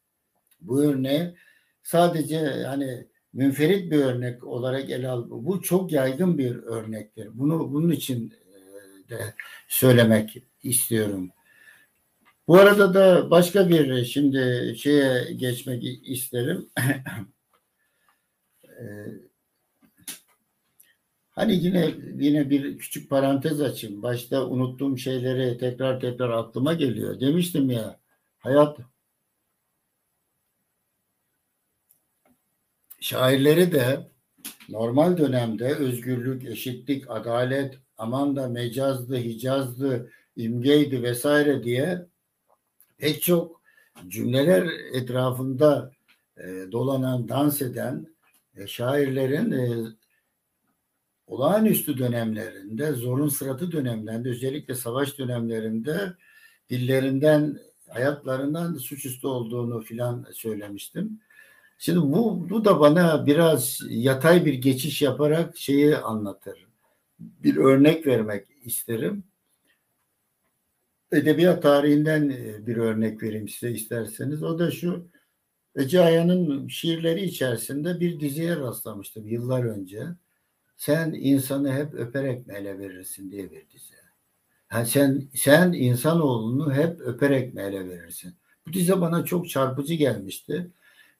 bu örneğe sadece hani münferit bir örnek olarak ele al. Bu çok yaygın bir örnektir. Bunu bunun için e, de söylemek istiyorum. Bu arada da başka bir şimdi şeye geçmek isterim. E, hani yine yine bir küçük parantez açayım. Başta unuttuğum şeyleri tekrar tekrar aklıma geliyor. Demiştim ya hayat şairleri de normal dönemde özgürlük, eşitlik, adalet, aman da mecazdı, hicazdı, imgeydi vesaire diye pek çok cümleler etrafında e, dolanan, dans eden şairlerin e, olağanüstü dönemlerinde, zorun sıratı dönemlerinde, özellikle savaş dönemlerinde dillerinden, hayatlarından suçüstü olduğunu filan söylemiştim. Şimdi bu, bu da bana biraz yatay bir geçiş yaparak şeyi anlatır. Bir örnek vermek isterim. Edebiyat tarihinden e, bir örnek vereyim size isterseniz. O da şu. Ece Aya'nın şiirleri içerisinde bir diziye rastlamıştım yıllar önce. Sen insanı hep öperek mi ele verirsin diye bir dizi. Yani sen sen insanoğlunu hep öperek mi ele verirsin? Bu dizi bana çok çarpıcı gelmişti.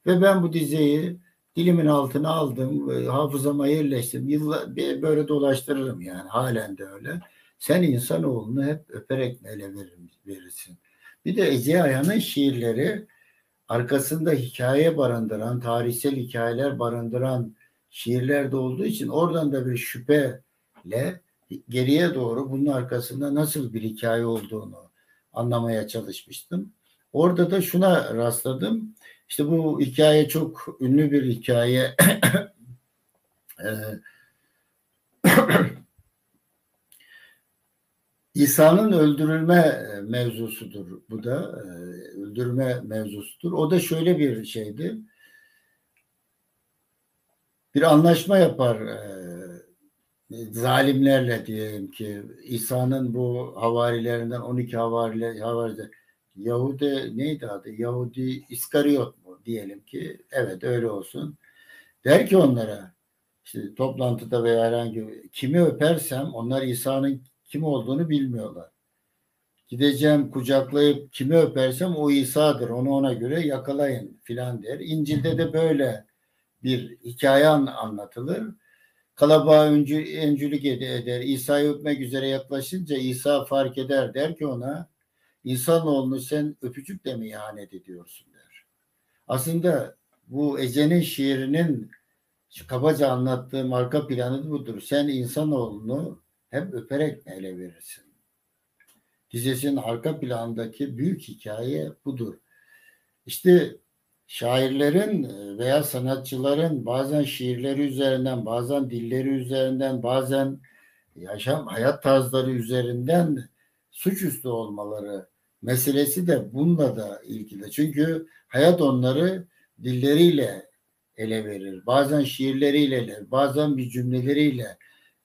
Ve ben bu diziyi dilimin altına aldım, hafızama yerleştirdim. Yıllar böyle dolaştırırım yani halen de öyle. Sen insanoğlunu hep öperek ele verirsin. Bir de Ece Aya'nın şiirleri arkasında hikaye barındıran, tarihsel hikayeler barındıran şiirler de olduğu için oradan da bir şüpheyle geriye doğru bunun arkasında nasıl bir hikaye olduğunu anlamaya çalışmıştım. Orada da şuna rastladım. İşte bu hikaye çok ünlü bir hikaye. İsa'nın öldürülme mevzusudur bu da. Öldürme mevzusudur. O da şöyle bir şeydi. Bir anlaşma yapar zalimlerle diyelim ki İsa'nın bu havarilerinden 12 havariler havaride Yahudi neydi adı? Yahudi İskariot mu diyelim ki evet öyle olsun. Der ki onlara işte toplantıda veya herhangi kimi öpersem onlar İsa'nın kim olduğunu bilmiyorlar. Gideceğim kucaklayıp kimi öpersem o İsa'dır. Onu ona göre yakalayın filan der. İncil'de de böyle bir hikaye anlatılır. Kalabağa öncü, öncülük eder. İsa'yı öpmek üzere yaklaşınca İsa fark eder. Der ki ona İnsanoğlunu sen öpücükle mi ihanet ediyorsun der. Aslında bu Ece'nin şiirinin kabaca anlattığım arka planı budur. Sen insanoğlunu hep öperek ele verirsin. Dizesinin arka plandaki büyük hikaye budur. İşte şairlerin veya sanatçıların bazen şiirleri üzerinden, bazen dilleri üzerinden, bazen yaşam hayat tarzları üzerinden suçüstü olmaları meselesi de bununla da ilgili. Çünkü hayat onları dilleriyle ele verir. Bazen şiirleriyle, bazen bir cümleleriyle.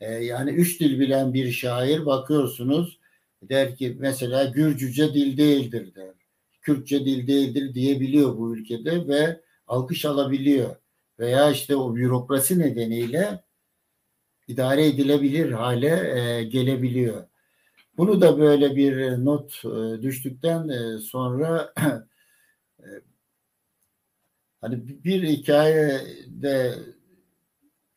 Ee, yani üç dil bilen bir şair bakıyorsunuz der ki mesela Gürcüce dil değildir der. Kürtçe dil değildir diyebiliyor bu ülkede ve alkış alabiliyor. Veya işte o bürokrasi nedeniyle idare edilebilir hale e, gelebiliyor. Bunu da böyle bir not e, düştükten e, sonra e, hani bir hikaye de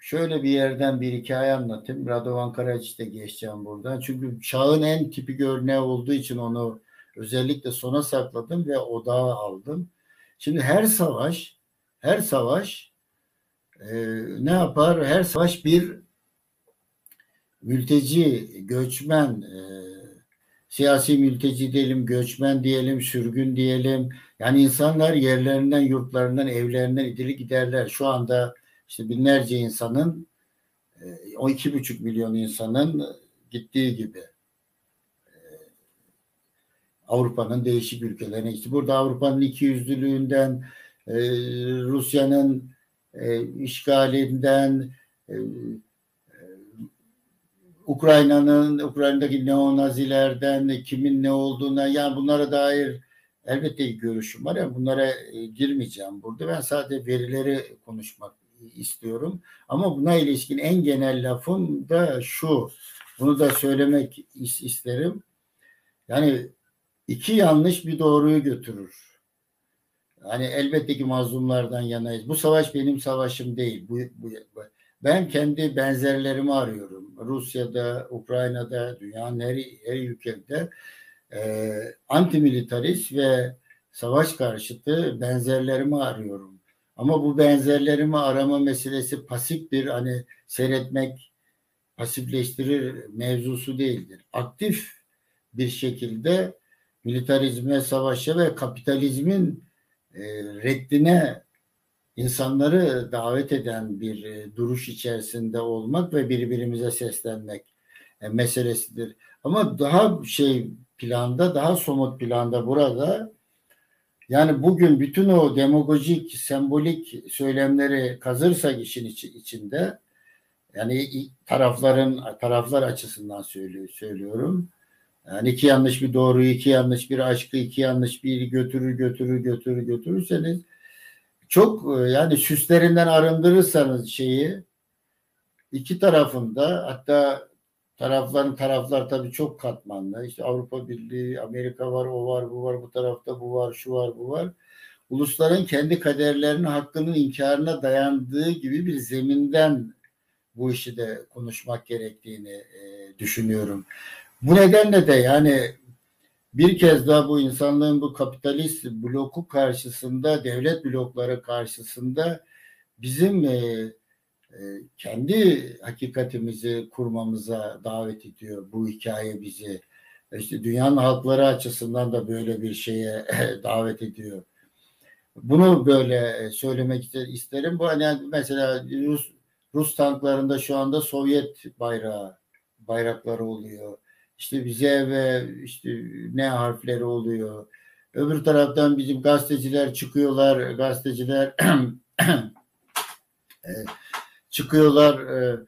şöyle bir yerden bir hikaye anlatayım. Radovan Karaciç'te geçeceğim buradan. Çünkü çağın en tipik örneği olduğu için onu özellikle sona sakladım ve odağa aldım. Şimdi her savaş her savaş e, ne yapar? Her savaş bir mülteci, göçmen, e, siyasi mülteci diyelim, göçmen diyelim, sürgün diyelim. Yani insanlar yerlerinden, yurtlarından, evlerinden idili giderler. Şu anda işte binlerce insanın, e, o iki buçuk milyon insanın gittiği gibi. E, Avrupa'nın değişik ülkelerine gitti. Burada Avrupa'nın iki yüzlülüğünden, e, Rusya'nın işgalinden, Ukrayna'nın Ukrayna'daki neonazilerden kimin ne olduğuna yani bunlara dair elbette görüşüm var ya bunlara girmeyeceğim burada. Ben sadece verileri konuşmak istiyorum. Ama buna ilişkin en genel lafım da şu. Bunu da söylemek isterim. Yani iki yanlış bir doğruyu götürür. Yani elbette ki mazlumlardan yanayız. Bu savaş benim savaşım değil. Bu, bu, ben kendi benzerlerimi arıyorum. Rusya'da, Ukrayna'da, dünyanın her, her ülkede e, antimilitarist ve savaş karşıtı benzerlerimi arıyorum. Ama bu benzerlerimi arama meselesi pasif bir hani seyretmek pasifleştirir mevzusu değildir. Aktif bir şekilde militarizme, savaşa ve kapitalizmin e, reddine insanları davet eden bir e, duruş içerisinde olmak ve birbirimize seslenmek e, meselesidir. Ama daha şey planda, daha somut planda burada yani bugün bütün o demagojik, sembolik söylemleri kazırsak işin içinde yani tarafların taraflar açısından söylüyor, söylüyorum. Yani iki yanlış bir doğruyu, iki yanlış bir aşkı, iki yanlış bir götürür götürür götürür götürürseniz çok e, yani süslerinden arındırırsanız şeyi iki tarafında hatta tarafların taraflar tabii çok katmanlı. İşte Avrupa Birliği, Amerika var, o var, bu var, bu tarafta bu var, şu var, bu var. Ulusların kendi kaderlerinin hakkının inkarına dayandığı gibi bir zeminden bu işi de konuşmak gerektiğini e, düşünüyorum. Bu nedenle de yani bir kez daha bu insanlığın bu kapitalist bloku karşısında, devlet blokları karşısında bizim e, kendi hakikatimizi kurmamıza davet ediyor bu hikaye bizi. İşte dünyanın halkları açısından da böyle bir şeye davet ediyor. Bunu böyle söylemek isterim. Bu hani mesela Rus, Rus tanklarında şu anda Sovyet bayrağı bayrakları oluyor. İşte bize ve işte ne harfleri oluyor. Öbür taraftan bizim gazeteciler çıkıyorlar, gazeteciler e, çıkıyorlar e,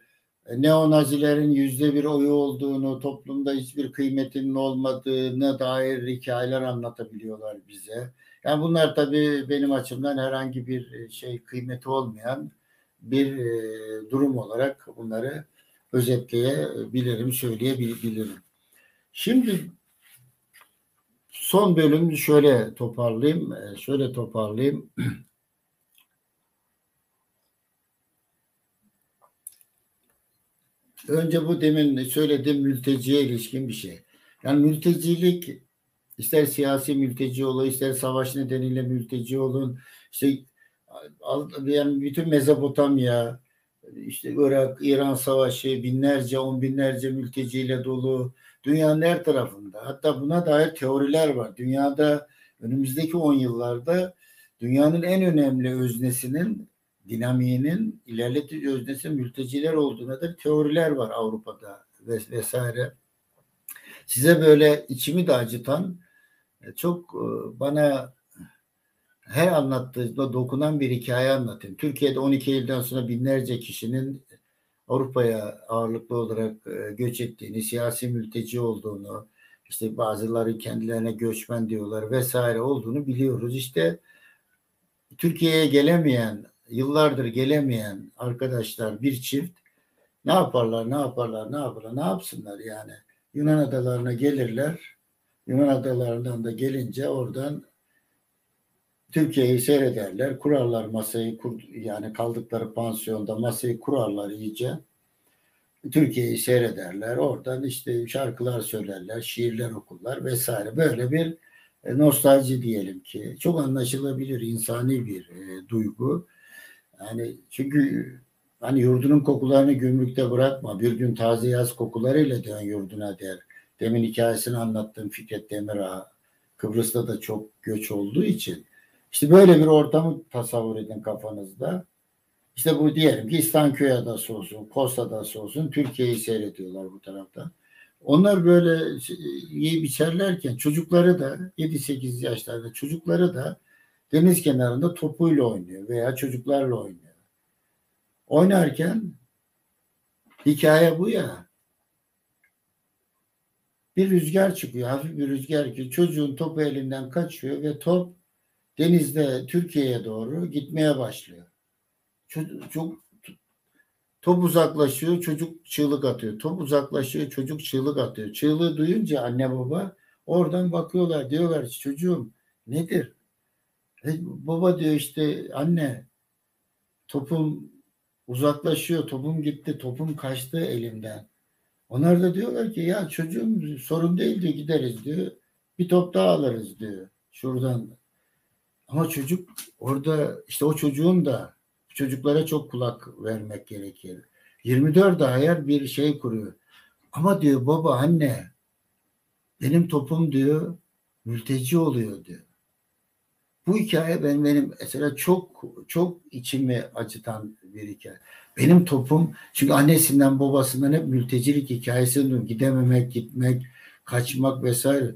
neonazilerin yüzde bir oyu olduğunu, toplumda hiçbir kıymetinin olmadığını dair hikayeler anlatabiliyorlar bize. Yani bunlar tabii benim açımdan herhangi bir e, şey kıymeti olmayan bir e, durum olarak bunları özetleyebilirim, söyleyebilirim. Şimdi son bölümü şöyle toparlayayım, şöyle toparlayayım. Önce bu demin söylediğim mülteciye ilişkin bir şey. Yani mültecilik ister siyasi mülteci olun, ister savaş nedeniyle mülteci olun, işte yani bütün Mezopotamya, işte Irak, İran savaşı binlerce, on binlerce mülteciyle dolu dünyanın her tarafında. Hatta buna dair teoriler var. Dünyada önümüzdeki on yıllarda dünyanın en önemli öznesinin dinamiğinin ilerletici öznesi mülteciler olduğuna da teoriler var Avrupa'da vesaire. Size böyle içimi de acıtan e, çok e, bana her anlattığımda dokunan bir hikaye anlatayım. Türkiye'de 12 Eylül'den sonra binlerce kişinin Avrupa'ya ağırlıklı olarak e, göç ettiğini, siyasi mülteci olduğunu, işte bazıları kendilerine göçmen diyorlar vesaire olduğunu biliyoruz. İşte Türkiye'ye gelemeyen, yıllardır gelemeyen arkadaşlar bir çift ne yaparlar, ne yaparlar, ne yaparlar, ne yapsınlar yani. Yunan adalarına gelirler. Yunan adalarından da gelince oradan Türkiye'yi seyrederler. Kurarlar masayı kur, yani kaldıkları pansiyonda masayı kurarlar iyice. Türkiye'yi seyrederler. Oradan işte şarkılar söylerler, şiirler okurlar vesaire. Böyle bir e, nostalji diyelim ki. Çok anlaşılabilir, insani bir e, duygu. Yani çünkü hani yurdunun kokularını gümrükte bırakma. Bir gün taze yaz kokularıyla dön yurduna der. Demin hikayesini anlattığım Fikret Demirağ Kıbrıs'ta da çok göç olduğu için işte böyle bir ortamı tasavvur edin kafanızda. İşte bu diyelim ki İstanköy Adası olsun, Kos Adası olsun Türkiye'yi seyrediyorlar bu tarafta. Onlar böyle yiyip içerlerken çocukları da 7-8 yaşlarda çocukları da deniz kenarında topuyla oynuyor veya çocuklarla oynuyor. Oynarken hikaye bu ya. Bir rüzgar çıkıyor, hafif bir rüzgar ki çocuğun topu elinden kaçıyor ve top denizde Türkiye'ye doğru gitmeye başlıyor. Çocuk, top uzaklaşıyor, çocuk çığlık atıyor. Top uzaklaşıyor, çocuk çığlık atıyor. Çığlığı duyunca anne baba oradan bakıyorlar, diyorlar çocuğum nedir? E, baba diyor işte anne topum uzaklaşıyor, topum gitti, topum kaçtı elimden. Onlar da diyorlar ki ya çocuğum sorun değil diyor gideriz diyor. Bir top daha alırız diyor. Şuradan ama çocuk orada işte o çocuğun da çocuklara çok kulak vermek gerekir. 24 ayar bir şey kuruyor. Ama diyor baba anne benim topum diyor mülteci oluyor diyor. Bu hikaye ben benim mesela çok çok içimi acıtan bir hikaye. Benim topum çünkü annesinden babasından hep mültecilik hikayesi duydum. Gidememek, gitmek, kaçmak vesaire.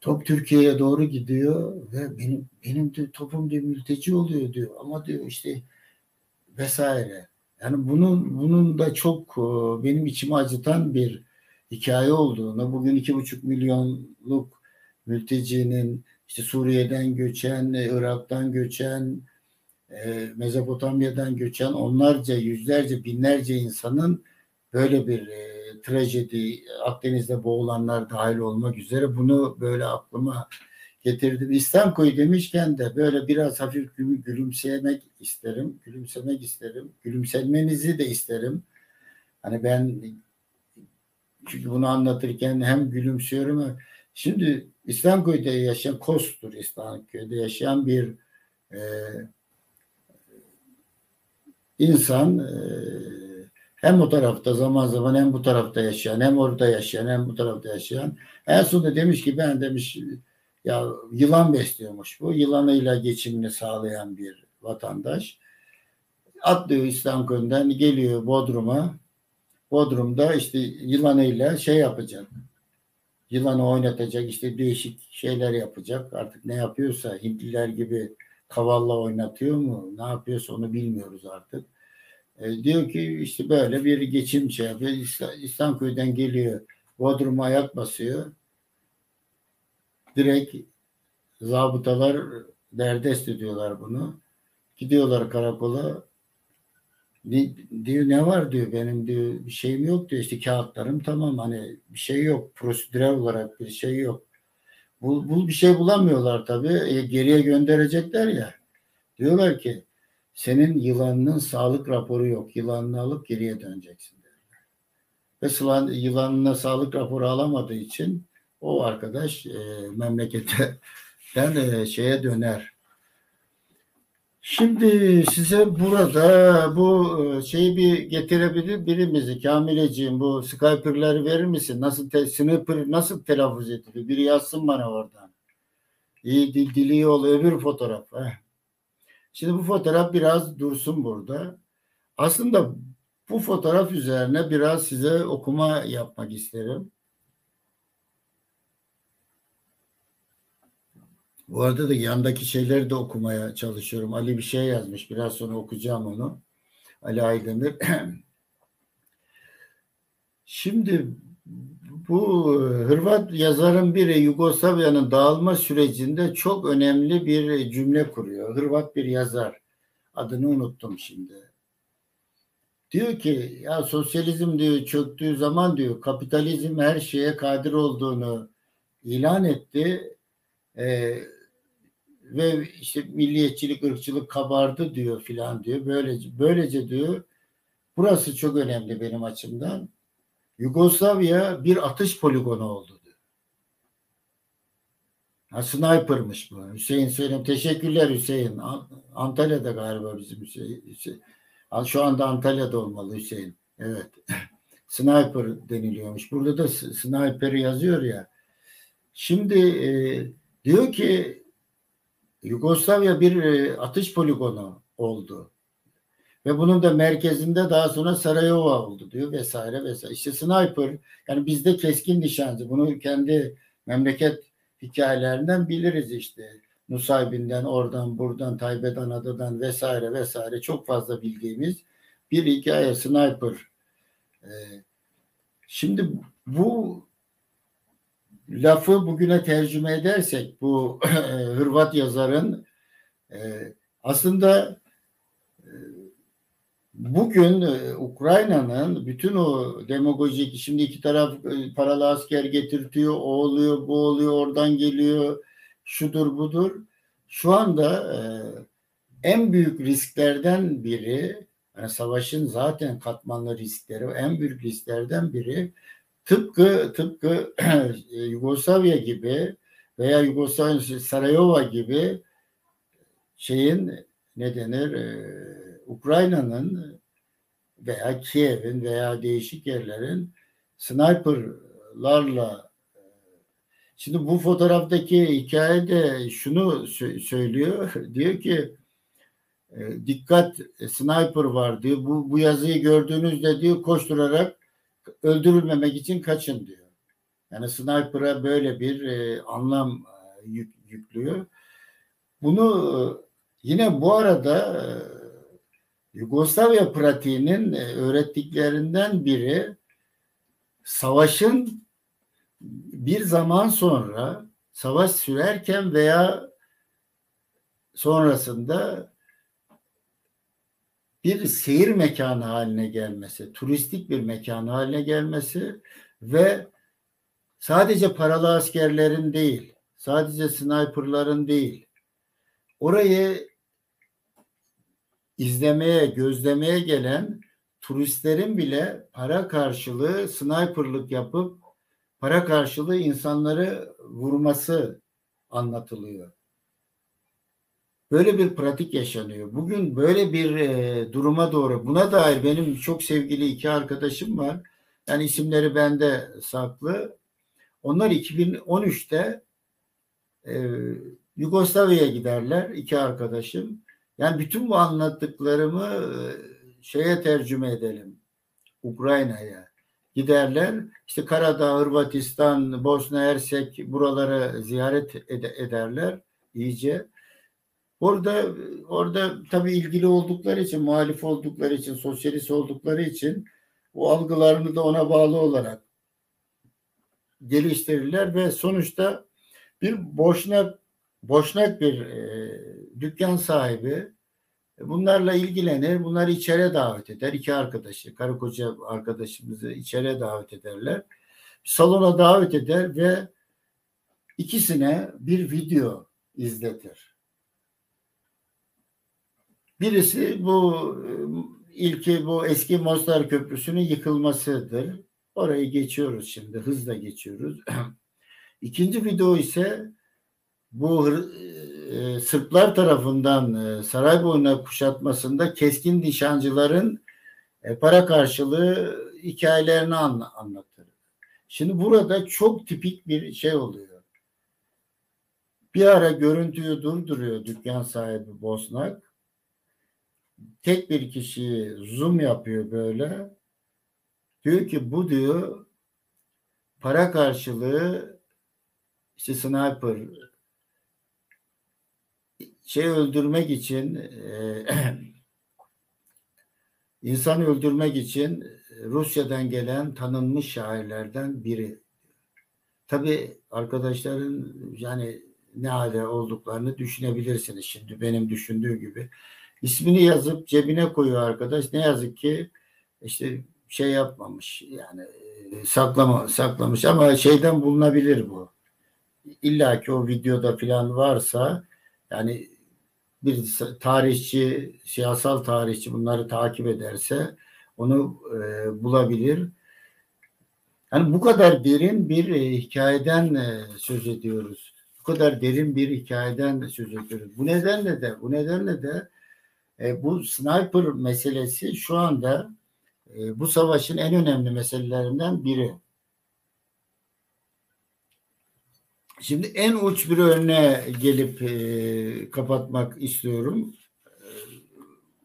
Top Türkiye'ye doğru gidiyor ve benim benim de topum diyor mülteci oluyor diyor ama diyor işte vesaire. Yani bunun bunun da çok e, benim içimi acıtan bir hikaye olduğunu, bugün iki buçuk milyonluk mültecinin işte Suriye'den göçen, Irak'tan göçen, e, Mezopotamya'dan göçen onlarca, yüzlerce, binlerce insanın böyle bir e, trajedi, Akdeniz'de boğulanlar dahil olmak üzere bunu böyle aklıma getirdim. İstanko'yu demişken de böyle biraz hafif gülümsemek isterim. Gülümsemek isterim. Gülümsenmenizi de isterim. Hani ben çünkü bunu anlatırken hem gülümsüyorum. Şimdi İstanko'da yaşayan Kostur İstanko'da yaşayan bir e, insan e, hem o tarafta zaman zaman hem bu tarafta yaşayan, hem orada yaşayan, hem bu tarafta yaşayan. En sonunda demiş ki ben demiş ya yılan besliyormuş bu. Yılanıyla geçimini sağlayan bir vatandaş. Atlıyor İstanbul'dan geliyor Bodrum'a. Bodrum'da işte yılanıyla şey yapacak. Yılanı oynatacak işte değişik şeyler yapacak. Artık ne yapıyorsa Hintliler gibi kavalla oynatıyor mu? Ne yapıyorsa onu bilmiyoruz artık E, diyor ki işte böyle bir geçim şey yapıyor. İstanbul'dan geliyor. Bodrum'a ayak basıyor. Direkt zabıtalar derdest ediyorlar bunu. Gidiyorlar karakola. Ne, diyor ne var diyor benim diyor bir şeyim yok diyor işte kağıtlarım tamam hani bir şey yok prosedürel olarak bir şey yok. Bu, bu bir şey bulamıyorlar tabii e, geriye gönderecekler ya. Diyorlar ki senin yılanının sağlık raporu yok. Yılanını alıp geriye döneceksin. Ve yılanına sağlık raporu alamadığı için o arkadaş e, memleketten e, şeye döner. Şimdi size burada bu e, şeyi bir getirebilir birimizi Kamileciğim bu Skyper'leri verir misin? Nasıl te, sniper nasıl telaffuz ediliyor? Biri yazsın bana oradan. İyi dil, dili yol öbür fotoğraf. Heh. Şimdi bu fotoğraf biraz dursun burada. Aslında bu fotoğraf üzerine biraz size okuma yapmak isterim. Bu arada da yandaki şeyleri de okumaya çalışıyorum. Ali bir şey yazmış. Biraz sonra okuyacağım onu. Ali Aydemir. Şimdi bu Hırvat yazarın biri Yugoslavya'nın dağılma sürecinde çok önemli bir cümle kuruyor. Hırvat bir yazar. Adını unuttum şimdi. Diyor ki ya sosyalizm diyor çöktüğü zaman diyor kapitalizm her şeye kadir olduğunu ilan etti. Ee, ve işte milliyetçilik, ırkçılık kabardı diyor filan diyor. Böylece, böylece diyor burası çok önemli benim açımdan. Yugoslavya bir atış poligonu oldu diyor. Ha, sniper'mış bu. Hüseyin söyleyeyim. Teşekkürler Hüseyin. Antalya'da galiba bizim. Hüseyin. Şu anda Antalya'da olmalı Hüseyin. Evet. sniper deniliyormuş. Burada da sniper yazıyor ya. Şimdi e, diyor ki Yugoslavya bir e, atış poligonu oldu. Ve bunun da merkezinde daha sonra Sarayova oldu diyor vesaire vesaire. İşte sniper yani bizde keskin nişancı. Bunu kendi memleket hikayelerinden biliriz işte. Nusaybin'den, oradan, buradan, Taybedan Adadan vesaire vesaire çok fazla bildiğimiz bir hikaye sniper. Ee, şimdi bu lafı bugüne tercüme edersek bu Hırvat yazarın e, aslında e, bugün e, Ukrayna'nın bütün o demagojik şimdi iki taraf paralı asker getirtiyor, o oluyor, bu oluyor, oradan geliyor, şudur budur. Şu anda en büyük risklerden biri yani savaşın zaten katmanlı riskleri en büyük risklerden biri Tıpkı tıpkı Yugoslavya gibi veya Yugoslavya Sarayova gibi şeyin ne denir e, Ukrayna'nın veya Kiev'in veya değişik yerlerin sniperlarla şimdi bu fotoğraftaki hikayede şunu söylüyor. Diyor ki e, dikkat sniper var. diyor. Bu, bu yazıyı gördüğünüzde diyor koşturarak öldürülmemek için kaçın diyor. Yani sniper'a böyle bir e, anlam e, yük, yüklüyor. Bunu e, yine bu arada e, Yugoslavya pratiğinin öğrettiklerinden biri savaşın bir zaman sonra savaş sürerken veya sonrasında bir seyir mekanı haline gelmesi, turistik bir mekan haline gelmesi ve sadece paralı askerlerin değil, sadece sniperların değil, orayı izlemeye, gözlemeye gelen turistlerin bile para karşılığı sniperlık yapıp para karşılığı insanları vurması anlatılıyor. Böyle bir pratik yaşanıyor. Bugün böyle bir e, duruma doğru buna dair benim çok sevgili iki arkadaşım var. Yani isimleri bende saklı. Onlar 2013'te e, Yugoslavya'ya giderler iki arkadaşım. Yani bütün bu anlattıklarımı e, şeye tercüme edelim. Ukrayna'ya giderler. İşte Karadağ, Hırvatistan, Bosna Hersek buraları ziyaret ed- ederler iyice. Orada orada tabii ilgili oldukları için, muhalif oldukları için, sosyalist oldukları için o algılarını da ona bağlı olarak geliştirirler ve sonuçta bir boşnak boşnak bir e, dükkan sahibi bunlarla ilgilenir. Bunları içeri davet eder. İki arkadaşı, karı koca arkadaşımızı içeri davet ederler. Salona davet eder ve ikisine bir video izletir. Birisi bu e, ilki bu eski Mostar Köprüsü'nün yıkılmasıdır. Orayı geçiyoruz şimdi. Hızla geçiyoruz. İkinci video ise bu e, Sırplar tarafından e, Sarayboyuna kuşatmasında keskin nişancıların e, para karşılığı hikayelerini anla, anlatır. Şimdi burada çok tipik bir şey oluyor. Bir ara görüntüyü durduruyor dükkan sahibi Bosnak. Tek bir kişiyi zoom yapıyor böyle. Diyor ki bu diyor para karşılığı işte sniper şey öldürmek için e, insan öldürmek için Rusya'dan gelen tanınmış şairlerden biri. Tabi arkadaşların yani ne hale olduklarını düşünebilirsiniz şimdi benim düşündüğüm gibi. İsmini yazıp cebine koyuyor arkadaş. Ne yazık ki işte şey yapmamış yani e, saklama saklamış ama şeyden bulunabilir bu. İlla ki o videoda falan varsa yani bir tarihçi, siyasal tarihçi bunları takip ederse onu e, bulabilir. Yani bu kadar derin bir e, hikayeden e, söz ediyoruz. Bu kadar derin bir hikayeden söz ediyoruz. Bu nedenle de bu nedenle de e, bu sniper meselesi şu anda e, bu savaşın en önemli meselelerinden biri. Şimdi en uç bir örneğe gelip e, kapatmak istiyorum. E,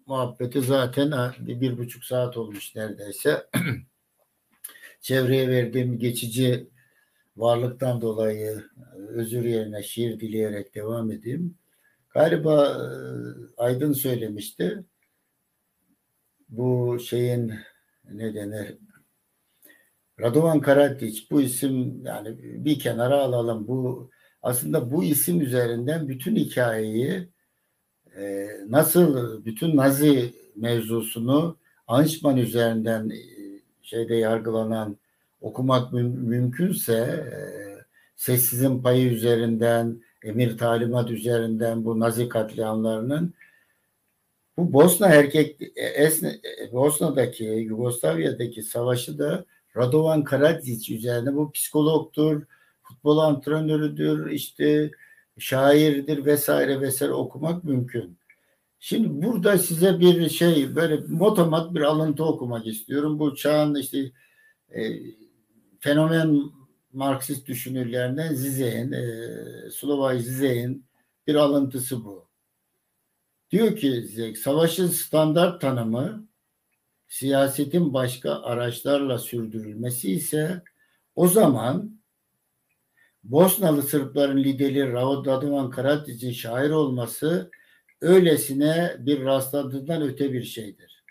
muhabbeti zaten bir, bir buçuk saat olmuş neredeyse. Çevreye verdiğim geçici varlıktan dolayı özür yerine şiir dileyerek devam edeyim. Galiba e, Aydın söylemişti. Bu şeyin ne denir Radovan Karadzic bu isim yani bir kenara alalım. Bu aslında bu isim üzerinden bütün hikayeyi e, nasıl bütün Nazi mevzusunu Eichmann üzerinden e, şeyde yargılanan okumak müm- mümkünse e, sessizin payı üzerinden emir talimat üzerinden bu Nazi katliamlarının bu Bosna erkek e, Esne, e, Bosna'daki Yugoslavya'daki savaşı da Radovan Karadzic üzerine bu psikologtur, futbol antrenörüdür, işte şairdir vesaire vesaire okumak mümkün. Şimdi burada size bir şey böyle motomat bir alıntı okumak istiyorum. Bu çağın işte e, fenomen Marksist düşünürlerinden Zizek'in, e, Slovay Zizek'in bir alıntısı bu. Diyor ki Zizek, savaşın standart tanımı siyasetin başka araçlarla sürdürülmesi ise o zaman Bosnalı Sırpların lideri Radovan Karadic'in şair olması öylesine bir rastladığından öte bir şeydir.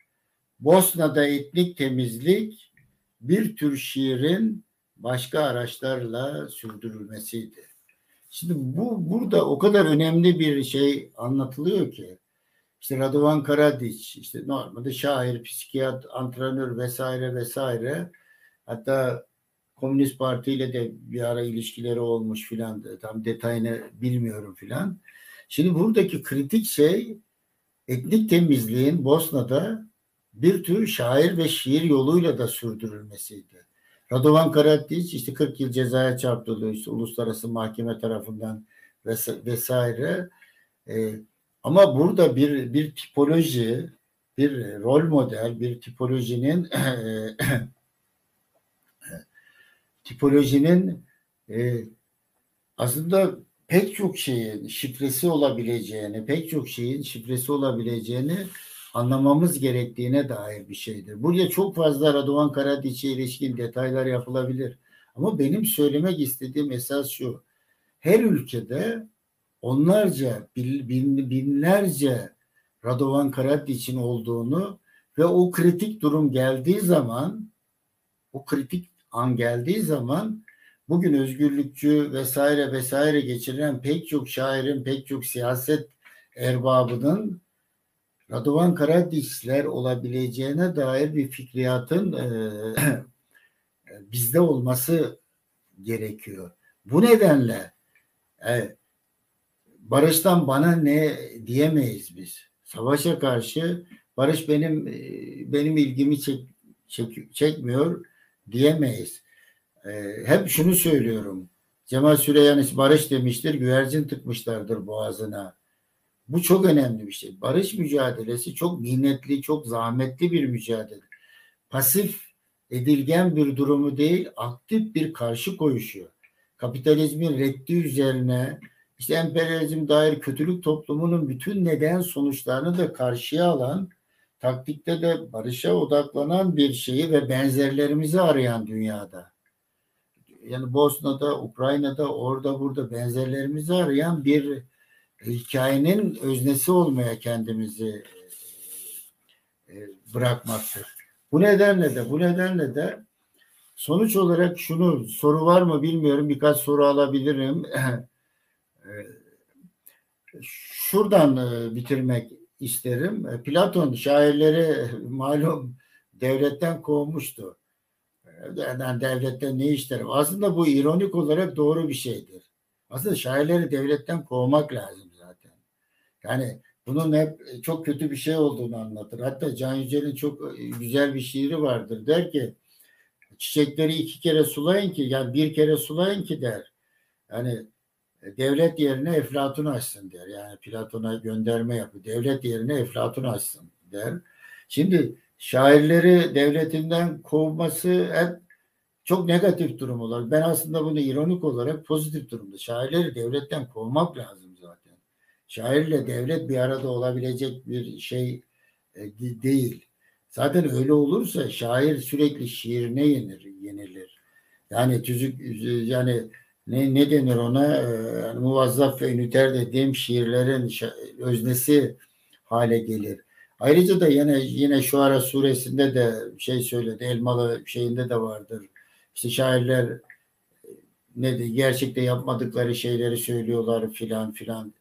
Bosna'da etnik temizlik bir tür şiirin başka araçlarla sürdürülmesiydi. Şimdi bu burada o kadar önemli bir şey anlatılıyor ki işte Radovan Karadiç, işte normalde şair, psikiyat, antrenör vesaire vesaire. Hatta Komünist Parti ile de bir ara ilişkileri olmuş filan. Tam detayını bilmiyorum filan. Şimdi buradaki kritik şey etnik temizliğin Bosna'da bir tür şair ve şiir yoluyla da sürdürülmesiydi. Radovan Karadzic işte 40 yıl cezaya çarptırılıyor işte uluslararası mahkeme tarafından vesaire. E, ama burada bir bir tipoloji, bir rol model, bir tipolojinin tipolojinin e, aslında pek çok şeyin şifresi olabileceğini, pek çok şeyin şifresi olabileceğini anlamamız gerektiğine dair bir şeydir. Buraya çok fazla Radovan Karadic'e ilişkin detaylar yapılabilir. Ama benim söylemek istediğim esas şu. Her ülkede onlarca, bin, binlerce Radovan Karadic'in olduğunu ve o kritik durum geldiği zaman o kritik an geldiği zaman bugün özgürlükçü vesaire vesaire geçiren pek çok şairin, pek çok siyaset erbabının Radovan Karadisler olabileceğine dair bir fikriyatın e, bizde olması gerekiyor. Bu nedenle e, barıştan bana ne diyemeyiz biz. Savaşa karşı barış benim e, benim ilgimi çek, çek, çekmiyor diyemeyiz. E, hep şunu söylüyorum. Cemal Süreyyaniç barış demiştir, güvercin tıkmışlardır boğazına. Bu çok önemli bir şey. Barış mücadelesi çok minnetli, çok zahmetli bir mücadele. Pasif, edilgen bir durumu değil, aktif bir karşı koyuşuyor. Kapitalizmin reddi üzerine, işte emperyalizm dair kötülük toplumunun bütün neden sonuçlarını da karşıya alan, taktikte de barışa odaklanan bir şeyi ve benzerlerimizi arayan dünyada. Yani Bosna'da, Ukrayna'da, orada burada benzerlerimizi arayan bir hikayenin öznesi olmaya kendimizi e, e, bırakmaktır. Bu nedenle de bu nedenle de sonuç olarak şunu soru var mı bilmiyorum birkaç soru alabilirim. E, şuradan bitirmek isterim. Platon şairleri malum devletten kovmuştu. Yani devletten ne isterim? Aslında bu ironik olarak doğru bir şeydir. Aslında şairleri devletten kovmak lazım. Yani bunun hep çok kötü bir şey olduğunu anlatır. Hatta Can Yücel'in çok e, güzel bir şiiri vardır. Der ki çiçekleri iki kere sulayın ki yani bir kere sulayın ki der. Yani e, devlet yerine Eflatun açsın der. Yani Platon'a gönderme yapıyor. Devlet yerine Eflatun açsın der. Şimdi şairleri devletinden kovması hep çok negatif durum olarak. Ben aslında bunu ironik olarak pozitif durumda. Şairleri devletten kovmak lazım şairle devlet bir arada olabilecek bir şey e, değil. Zaten öyle olursa şair sürekli şiirine yenir, yenilir. Yani tüzük yani ne, ne denir ona e, yani muvazzaf ve üniter dediğim şiirlerin öznesi hale gelir. Ayrıca da yine yine şu ara suresinde de şey söyledi Elmalı şeyinde de vardır. İşte şairler e, ne de gerçekte yapmadıkları şeyleri söylüyorlar filan filan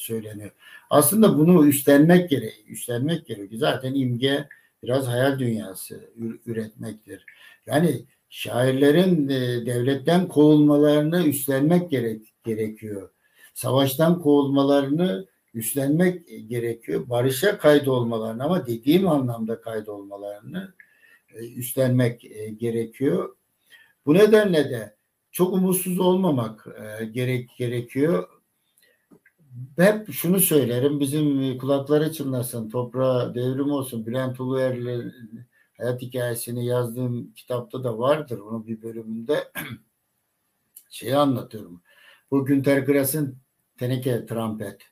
söyleniyor. Aslında bunu üstlenmek gerek, üstlenmek gerekiyor. Zaten imge biraz hayal dünyası üretmektir. Yani şairlerin e, devletten kovulmalarını üstlenmek gerek, gerekiyor. Savaştan kovulmalarını üstlenmek gerekiyor. Barışa kaydolmalarını ama dediğim anlamda kaydolmalarını e, üstlenmek e, gerekiyor. Bu nedenle de çok umutsuz olmamak gerek gerekiyor hep şunu söylerim bizim kulakları çınlasın toprağa devrim olsun Bülent Uluer'le hayat hikayesini yazdığım kitapta da vardır onun bir bölümünde şeyi anlatıyorum. Bu Günter Grass'ın teneke trompet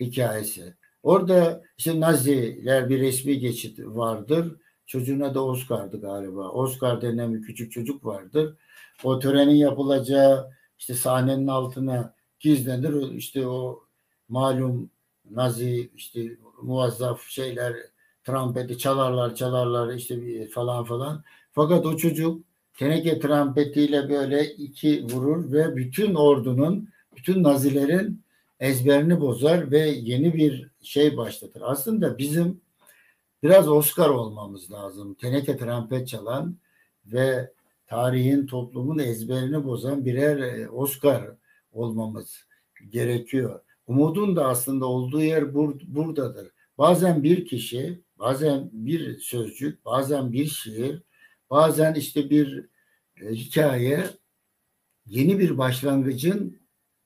hikayesi. Orada işte Naziler bir resmi geçit vardır. Çocuğuna da Oscar'dı galiba. Oscar denen bir küçük çocuk vardır. O törenin yapılacağı işte sahnenin altına gizlenir. İşte o malum Nazi işte muvazzaf şeyler trompeti çalarlar çalarlar işte falan falan. Fakat o çocuk teneke trompetiyle böyle iki vurur ve bütün ordunun, bütün Nazilerin ezberini bozar ve yeni bir şey başlatır. Aslında bizim biraz Oscar olmamız lazım. Teneke trompet çalan ve tarihin, toplumun ezberini bozan birer e, Oscar olmamız gerekiyor. Umudun da aslında olduğu yer bur buradadır. Bazen bir kişi, bazen bir sözcük, bazen bir şiir, bazen işte bir e, hikaye yeni bir başlangıcın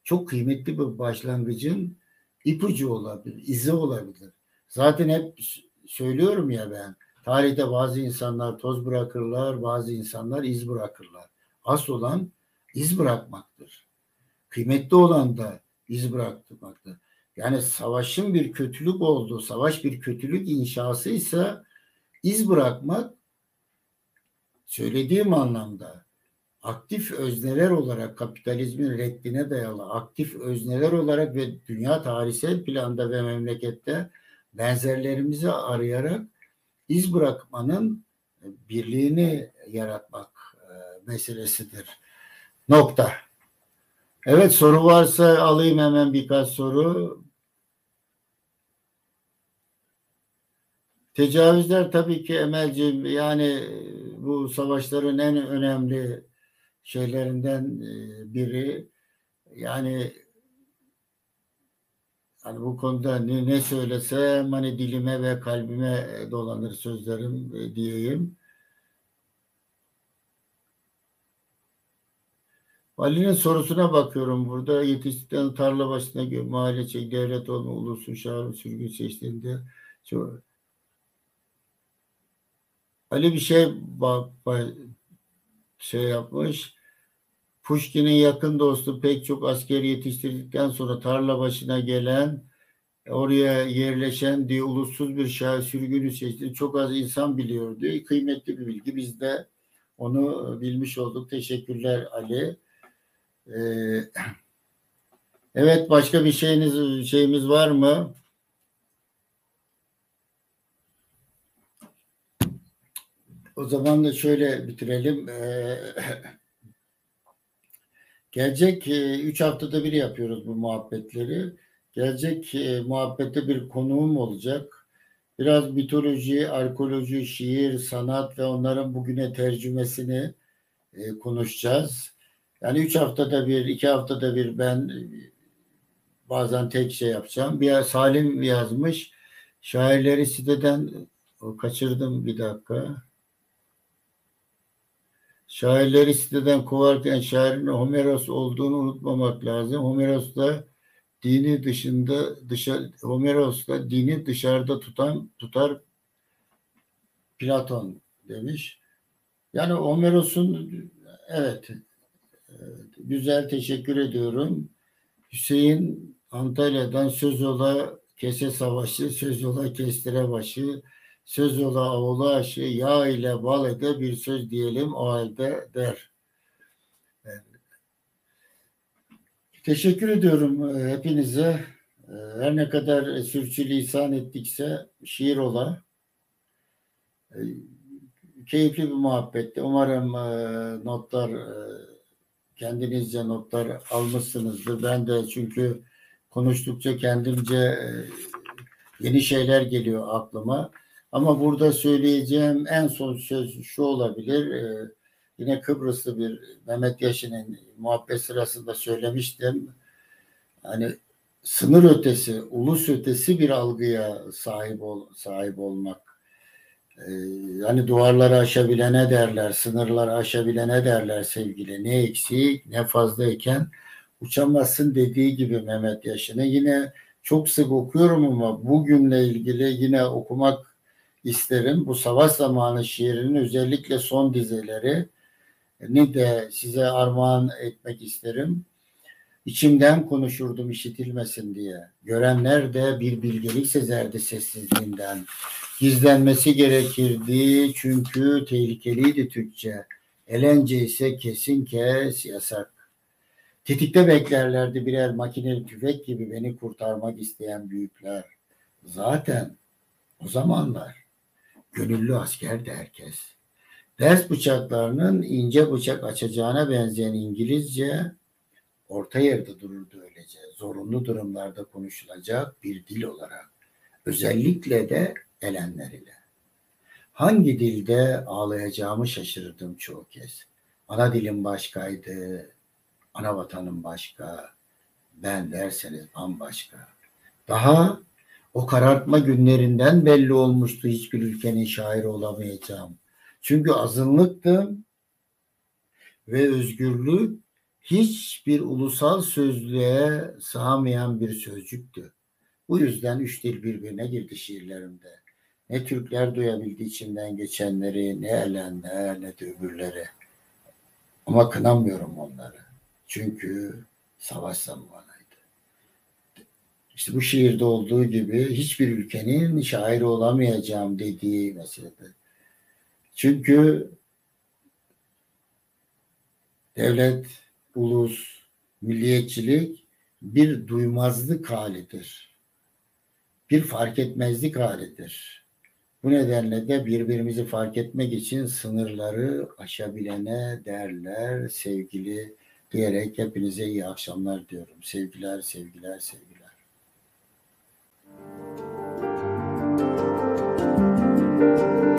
çok kıymetli bir başlangıcın ipucu olabilir, izi olabilir. Zaten hep söylüyorum ya ben tarihte bazı insanlar toz bırakırlar, bazı insanlar iz bırakırlar. Asıl olan iz bırakmaktır. Kıymetli olan da iz bırakmakta. Yani savaşın bir kötülük olduğu, savaş bir kötülük inşası ise iz bırakmak söylediğim anlamda aktif özneler olarak kapitalizmin reddine dayalı aktif özneler olarak ve dünya tarihsel planda ve memlekette benzerlerimizi arayarak iz bırakmanın birliğini yaratmak e, meselesidir. Nokta. Evet soru varsa alayım hemen birkaç soru. Tecavüzler tabii ki Emel'ciğim yani bu savaşların en önemli şeylerinden e, biri. Yani hani bu konuda ne, ne söylesem hani dilime ve kalbime dolanır sözlerim e, diyeyim. Ali'nin sorusuna bakıyorum burada. Yetiştikten tarla başına mahalle çek, devlet olma, ulusun, şahı, sürgün seçtiğinde çok... Ali bir şey bak, şey yapmış. Pushkin'in yakın dostu pek çok asker yetiştirdikten sonra tarla başına gelen oraya yerleşen diye ulussuz bir şahı sürgünü seçti. Çok az insan biliyordu. Kıymetli bir bilgi. Biz de onu bilmiş olduk. Teşekkürler Ali. Ee, evet başka bir şeyiniz şeyimiz var mı? O zaman da şöyle bitirelim. Ee, gelecek e, üç haftada bir yapıyoruz bu muhabbetleri. Gelecek e, muhabbette bir konuğum olacak. Biraz mitoloji, arkeoloji, şiir, sanat ve onların bugüne tercümesini e, konuşacağız. Yani üç haftada bir, iki haftada bir ben bazen tek şey yapacağım. Bir Salim yazmış. Şairleri siteden kaçırdım bir dakika. Şairleri siteden kovarken şairin Homeros olduğunu unutmamak lazım. Homeros da dini dışında dışarı Homeros da dini dışarıda tutan tutar Platon demiş. Yani Homeros'un evet Güzel teşekkür ediyorum. Hüseyin Antalya'dan söz ola kese savaşı, söz ola kestire başı, söz ola avlu aşı, yağ ile bal ede bir söz diyelim o halde der. Teşekkür ediyorum e, hepinize. E, her ne kadar sürçülisan ettikse şiir ola. E, keyifli bir muhabbetti. Umarım notlar kendinizce notlar almışsınızdır. Ben de çünkü konuştukça kendimce e, yeni şeyler geliyor aklıma. Ama burada söyleyeceğim en son söz şu olabilir. E, yine Kıbrıslı bir Mehmet Yaşin'in muhabbet sırasında söylemiştim. Hani sınır ötesi, ulus ötesi bir algıya sahip ol, sahip olmak hani duvarları aşabilene derler, sınırları aşabilene derler sevgili. Ne eksik ne fazlayken uçamazsın dediği gibi Mehmet Yaşın'ı. Yine çok sık okuyorum ama bugünle ilgili yine okumak isterim. Bu savaş zamanı şiirinin özellikle son dizeleri ni de size armağan etmek isterim. İçimden konuşurdum işitilmesin diye. Görenler de bir bilgelik sezerdi sessizliğinden. Gizlenmesi gerekirdi çünkü tehlikeliydi Türkçe. Elence ise kesin kes yasak. Tetikte beklerlerdi birer makineli tüfek gibi beni kurtarmak isteyen büyükler. Zaten o zamanlar gönüllü askerdi herkes. Ders bıçaklarının ince bıçak açacağına benzeyen İngilizce orta yerde dururdu öylece. Zorunlu durumlarda konuşulacak bir dil olarak. Özellikle de elenler ile. Hangi dilde ağlayacağımı şaşırdım çoğu kez. Ana dilim başkaydı, ana vatanım başka, ben derseniz bambaşka. Daha o karartma günlerinden belli olmuştu hiçbir ülkenin şairi olamayacağım. Çünkü azınlıktım ve özgürlük hiçbir ulusal sözlüğe sığamayan bir sözcüktü. Bu yüzden üç dil birbirine girdi şiirlerimde. Ne Türkler duyabildi içinden geçenleri, ne elenler ne de öbürleri. Ama kınamıyorum onları. Çünkü savaş zamanıydı. İşte bu şiirde olduğu gibi hiçbir ülkenin şairi olamayacağım dediği meselede. Çünkü Devlet, ulus, milliyetçilik bir duymazlık halidir. Bir fark etmezlik halidir. Bu nedenle de birbirimizi fark etmek için sınırları aşabilene derler sevgili diyerek hepinize iyi akşamlar diyorum. Sevgiler, sevgiler, sevgiler. Müzik